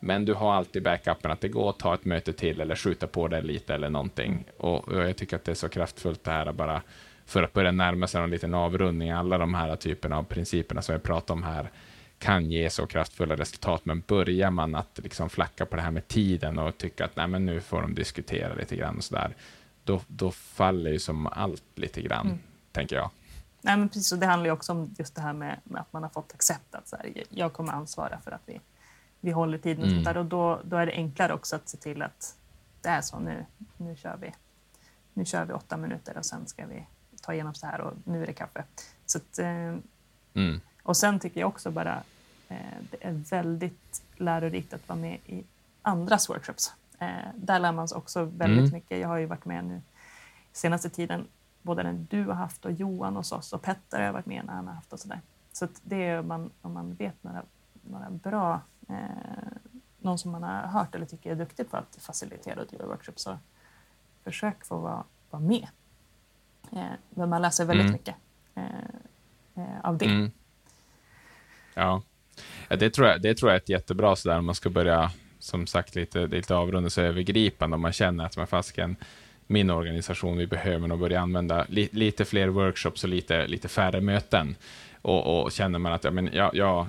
Men du har alltid backupen att det går att ta ett möte till eller skjuta på det lite eller någonting. Och, och jag tycker att det är så kraftfullt det här bara för att börja närma sig en liten avrundning. Alla de här typerna av principerna som jag pratar om här kan ge så kraftfulla resultat, men börjar man att liksom flacka på det här med tiden och tycka att Nej, men nu får de diskutera lite grann och så där, då, då faller ju som allt lite grann, mm tänker jag. Nej, men precis, och det handlar ju också om just det här med, med att man har fått accept att så här, jag kommer ansvara för att vi, vi håller tiden och, mm. där, och då, då är det enklare också att se till att det är så nu, nu kör vi nu kör vi åtta minuter och sen ska vi ta igenom så här och nu är det kaffe. Så att, eh, mm. Och sen tycker jag också bara eh, det är väldigt lärorikt att vara med i andras workshops. Eh, där lär man sig också väldigt mm. mycket. Jag har ju varit med nu senaste tiden både den du har haft och Johan hos oss och Petter har varit med när han har haft och sådär. Så det är om man, om man vet några, några bra, eh, någon som man har hört eller tycker är duktig på att facilitera och driva workshops så försök få vara, vara med. Eh, men man läser väldigt mm. mycket eh, eh, av det. Mm. Ja. ja, det tror jag, det tror jag är ett jättebra sådär om man ska börja som sagt lite, lite avrunda sig övergripande om man känner att man fasken min organisation, vi behöver nog börja använda li, lite fler workshops och lite, lite färre möten. Och, och känner man att ja, men jag, jag,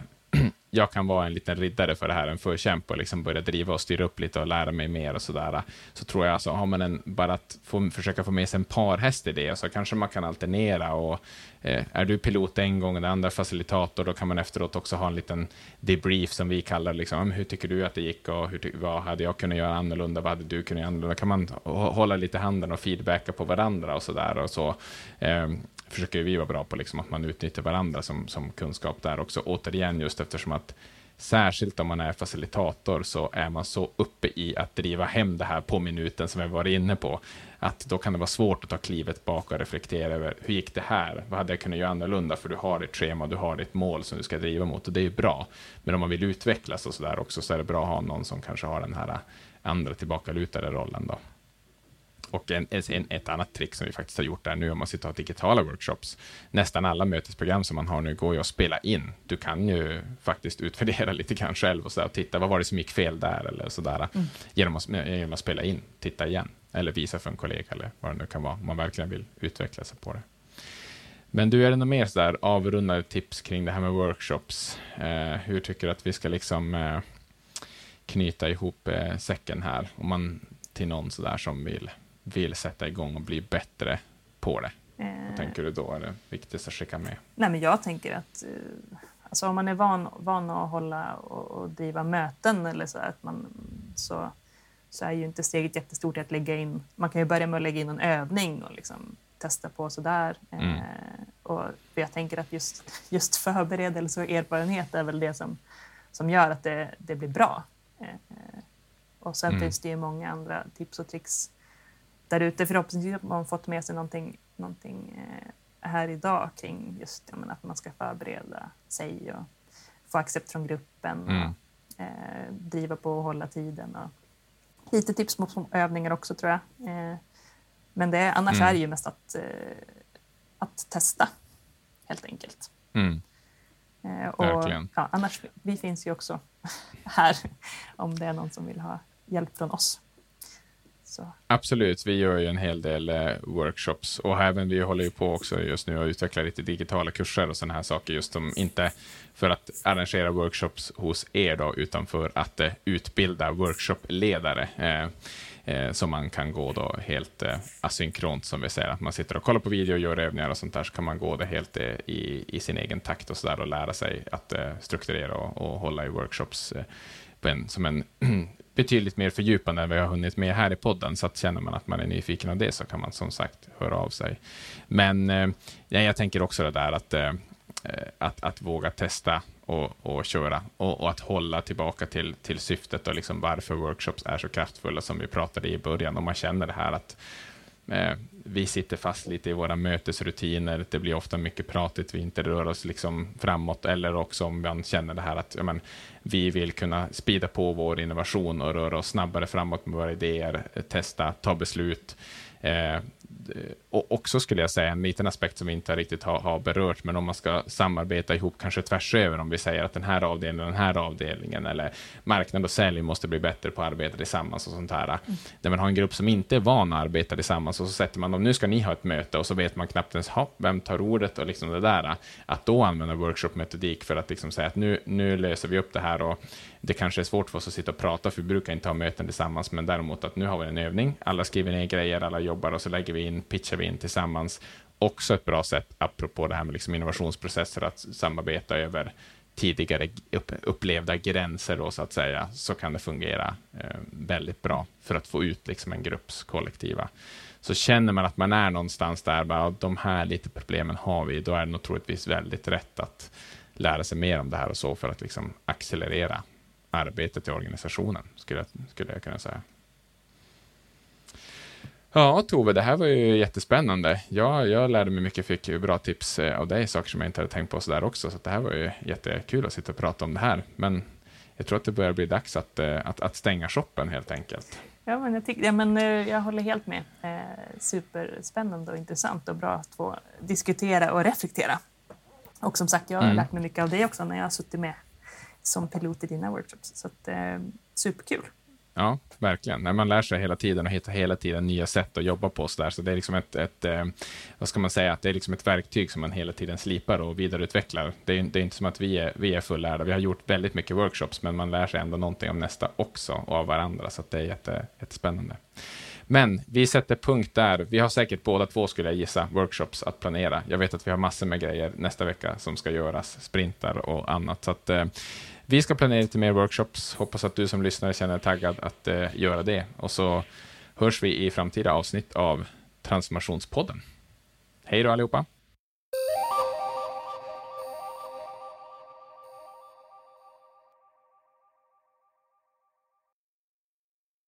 jag kan vara en liten riddare för det här, en förkämpe och liksom börja driva och styra upp lite och lära mig mer och sådär. Så tror jag, alltså, har man en, bara att få, försöka få med sig en parhäst i det, så kanske man kan alternera. Och, eh, är du pilot en gång och den andra facilitator, då kan man efteråt också ha en liten debrief som vi kallar liksom, hm, hur tycker du att det gick och hur, vad hade jag kunnat göra annorlunda, vad hade du kunnat göra annorlunda? kan man hålla lite handen och feedbacka på varandra och sådär. Och så, eh, försöker vi vara bra på, liksom, att man utnyttjar varandra som, som kunskap där också. Återigen, just eftersom att särskilt om man är facilitator så är man så uppe i att driva hem det här på minuten som vi varit inne på, att då kan det vara svårt att ta klivet bak och reflektera över hur gick det här? Vad hade jag kunnat göra annorlunda? För du har ditt schema, du har ditt mål som du ska driva mot och det är bra. Men om man vill utvecklas och så där också så är det bra att ha någon som kanske har den här andra tillbakalutade rollen då. Och en, en, ett annat trick som vi faktiskt har gjort där nu om man sitter och har digitala workshops. Nästan alla mötesprogram som man har nu går ju att spela in. Du kan ju faktiskt utvärdera lite grann själv och, så och titta vad var det som gick fel där eller sådär. Mm. Genom, att, genom att spela in, titta igen eller visa för en kollega eller vad det nu kan vara. Om man verkligen vill utveckla sig på det. Men du, är det något mer sådär avrundade tips kring det här med workshops? Eh, hur tycker du att vi ska liksom eh, knyta ihop eh, säcken här? Om man till någon sådär som vill vill sätta igång och bli bättre på det? Vad tänker du då är det viktigast att skicka med? Nej, men jag tänker att eh, alltså om man är van, van att hålla och, och driva möten eller så, att man, så, så är ju inte steget jättestort att lägga in. Man kan ju börja med att lägga in en övning och liksom testa på sådär. Mm. Eh, och jag tänker att just, just förberedelse och erfarenhet är väl det som, som gör att det, det blir bra. Eh, och sen mm. finns det ju många andra tips och tricks där ute. Förhoppningsvis har man fått med sig någonting, någonting eh, här idag kring just menar, att man ska förbereda sig och få accept från gruppen mm. och eh, driva på och hålla tiden. Och lite tips på övningar också tror jag. Eh, men det, annars mm. är det ju mest att, eh, att testa helt enkelt. Mm. Eh, och, Verkligen. Ja, annars, vi finns ju också här om det är någon som vill ha hjälp från oss. Så. Absolut, vi gör ju en hel del eh, workshops och även vi håller ju på också just nu att utveckla lite digitala kurser och sådana här saker, just som inte för att arrangera workshops hos er då, utan för att eh, utbilda workshopledare. Eh, eh som man kan gå då helt eh, asynkront, som vi säger, att man sitter och kollar på video och gör övningar och sånt där, så kan man gå det helt eh, i, i sin egen takt och så där och lära sig att strukturera och, och hålla i workshops en, som en betydligt mer fördjupande än vi har hunnit med här i podden, så att känner man att man är nyfiken av det så kan man som sagt höra av sig. Men eh, jag tänker också det där att, eh, att, att våga testa och, och köra och, och, att hålla tillbaka till, till syftet och liksom varför workshops är så kraftfulla som vi pratade i början. Om man känner det här att Eh, vi sitter fast lite i våra mötesrutiner. Det blir ofta mycket pratigt, vi inte rör oss liksom framåt. Eller också om man känner det här att ja, men, vi vill kunna spida på vår innovation och röra oss snabbare framåt med våra idéer, testa, ta beslut. Eh, och också skulle jag säga en liten aspekt som vi inte riktigt har, har berört, men om man ska samarbeta ihop kanske tvärs över, om vi säger att den här avdelningen den här avdelningen, eller marknad och sälj måste bli bättre på att arbeta tillsammans och sånt här. Mm. Där man har en grupp som inte är van att arbeta tillsammans och så sätter man dem, nu ska ni ha ett möte och så vet man knappt ens, ha, vem tar ordet och liksom det där. Att då använda workshop-metodik för att liksom säga att nu, nu löser vi upp det här och det kanske är svårt för oss att sitta och prata, för vi brukar inte ha möten tillsammans, men däremot att nu har vi en övning, alla skriver ner grejer, alla jobbar och så lägger vi in, pitchar vi in tillsammans. Också ett bra sätt, apropå det här med liksom innovationsprocesser, att samarbeta över tidigare upplevda gränser då, så att säga, så kan det fungera eh, väldigt bra för att få ut liksom en grupps kollektiva. Så känner man att man är någonstans där, bara, de här lite problemen har vi, då är det nog troligtvis väldigt rätt att lära sig mer om det här och så för att liksom accelerera arbetet i organisationen, skulle jag, skulle jag kunna säga. Ja, Tove, det här var ju jättespännande. Jag, jag lärde mig mycket, fick bra tips eh, av dig, saker som jag inte hade tänkt på sådär också, så det här var ju jättekul att sitta och prata om det här. Men jag tror att det börjar bli dags att, eh, att, att stänga shoppen helt enkelt. Ja, men jag, tyck, ja, men eh, jag håller helt med. Eh, superspännande och intressant och bra att få diskutera och reflektera. Och som sagt, jag har mm. lärt mig mycket av det också när jag har suttit med som pilot i dina workshops. Så att, eh, superkul. Ja, verkligen. Nej, man lär sig hela tiden och hittar hela tiden nya sätt att jobba på. Så, där. så det är liksom ett, ett eh, vad ska man säga, det är liksom ett verktyg som man hela tiden slipar och vidareutvecklar. Det är, det är inte som att vi är, vi är fullärda. Vi har gjort väldigt mycket workshops, men man lär sig ändå någonting om nästa också och av varandra. Så det är jätte, jättespännande. Men vi sätter punkt där. Vi har säkert båda två, skulle jag gissa, workshops att planera. Jag vet att vi har massor med grejer nästa vecka som ska göras, sprintar och annat. Så att, eh, vi ska planera lite mer workshops. Hoppas att du som lyssnare känner dig taggad att eh, göra det. Och så hörs vi i framtida avsnitt av Transformationspodden. Hej då allihopa!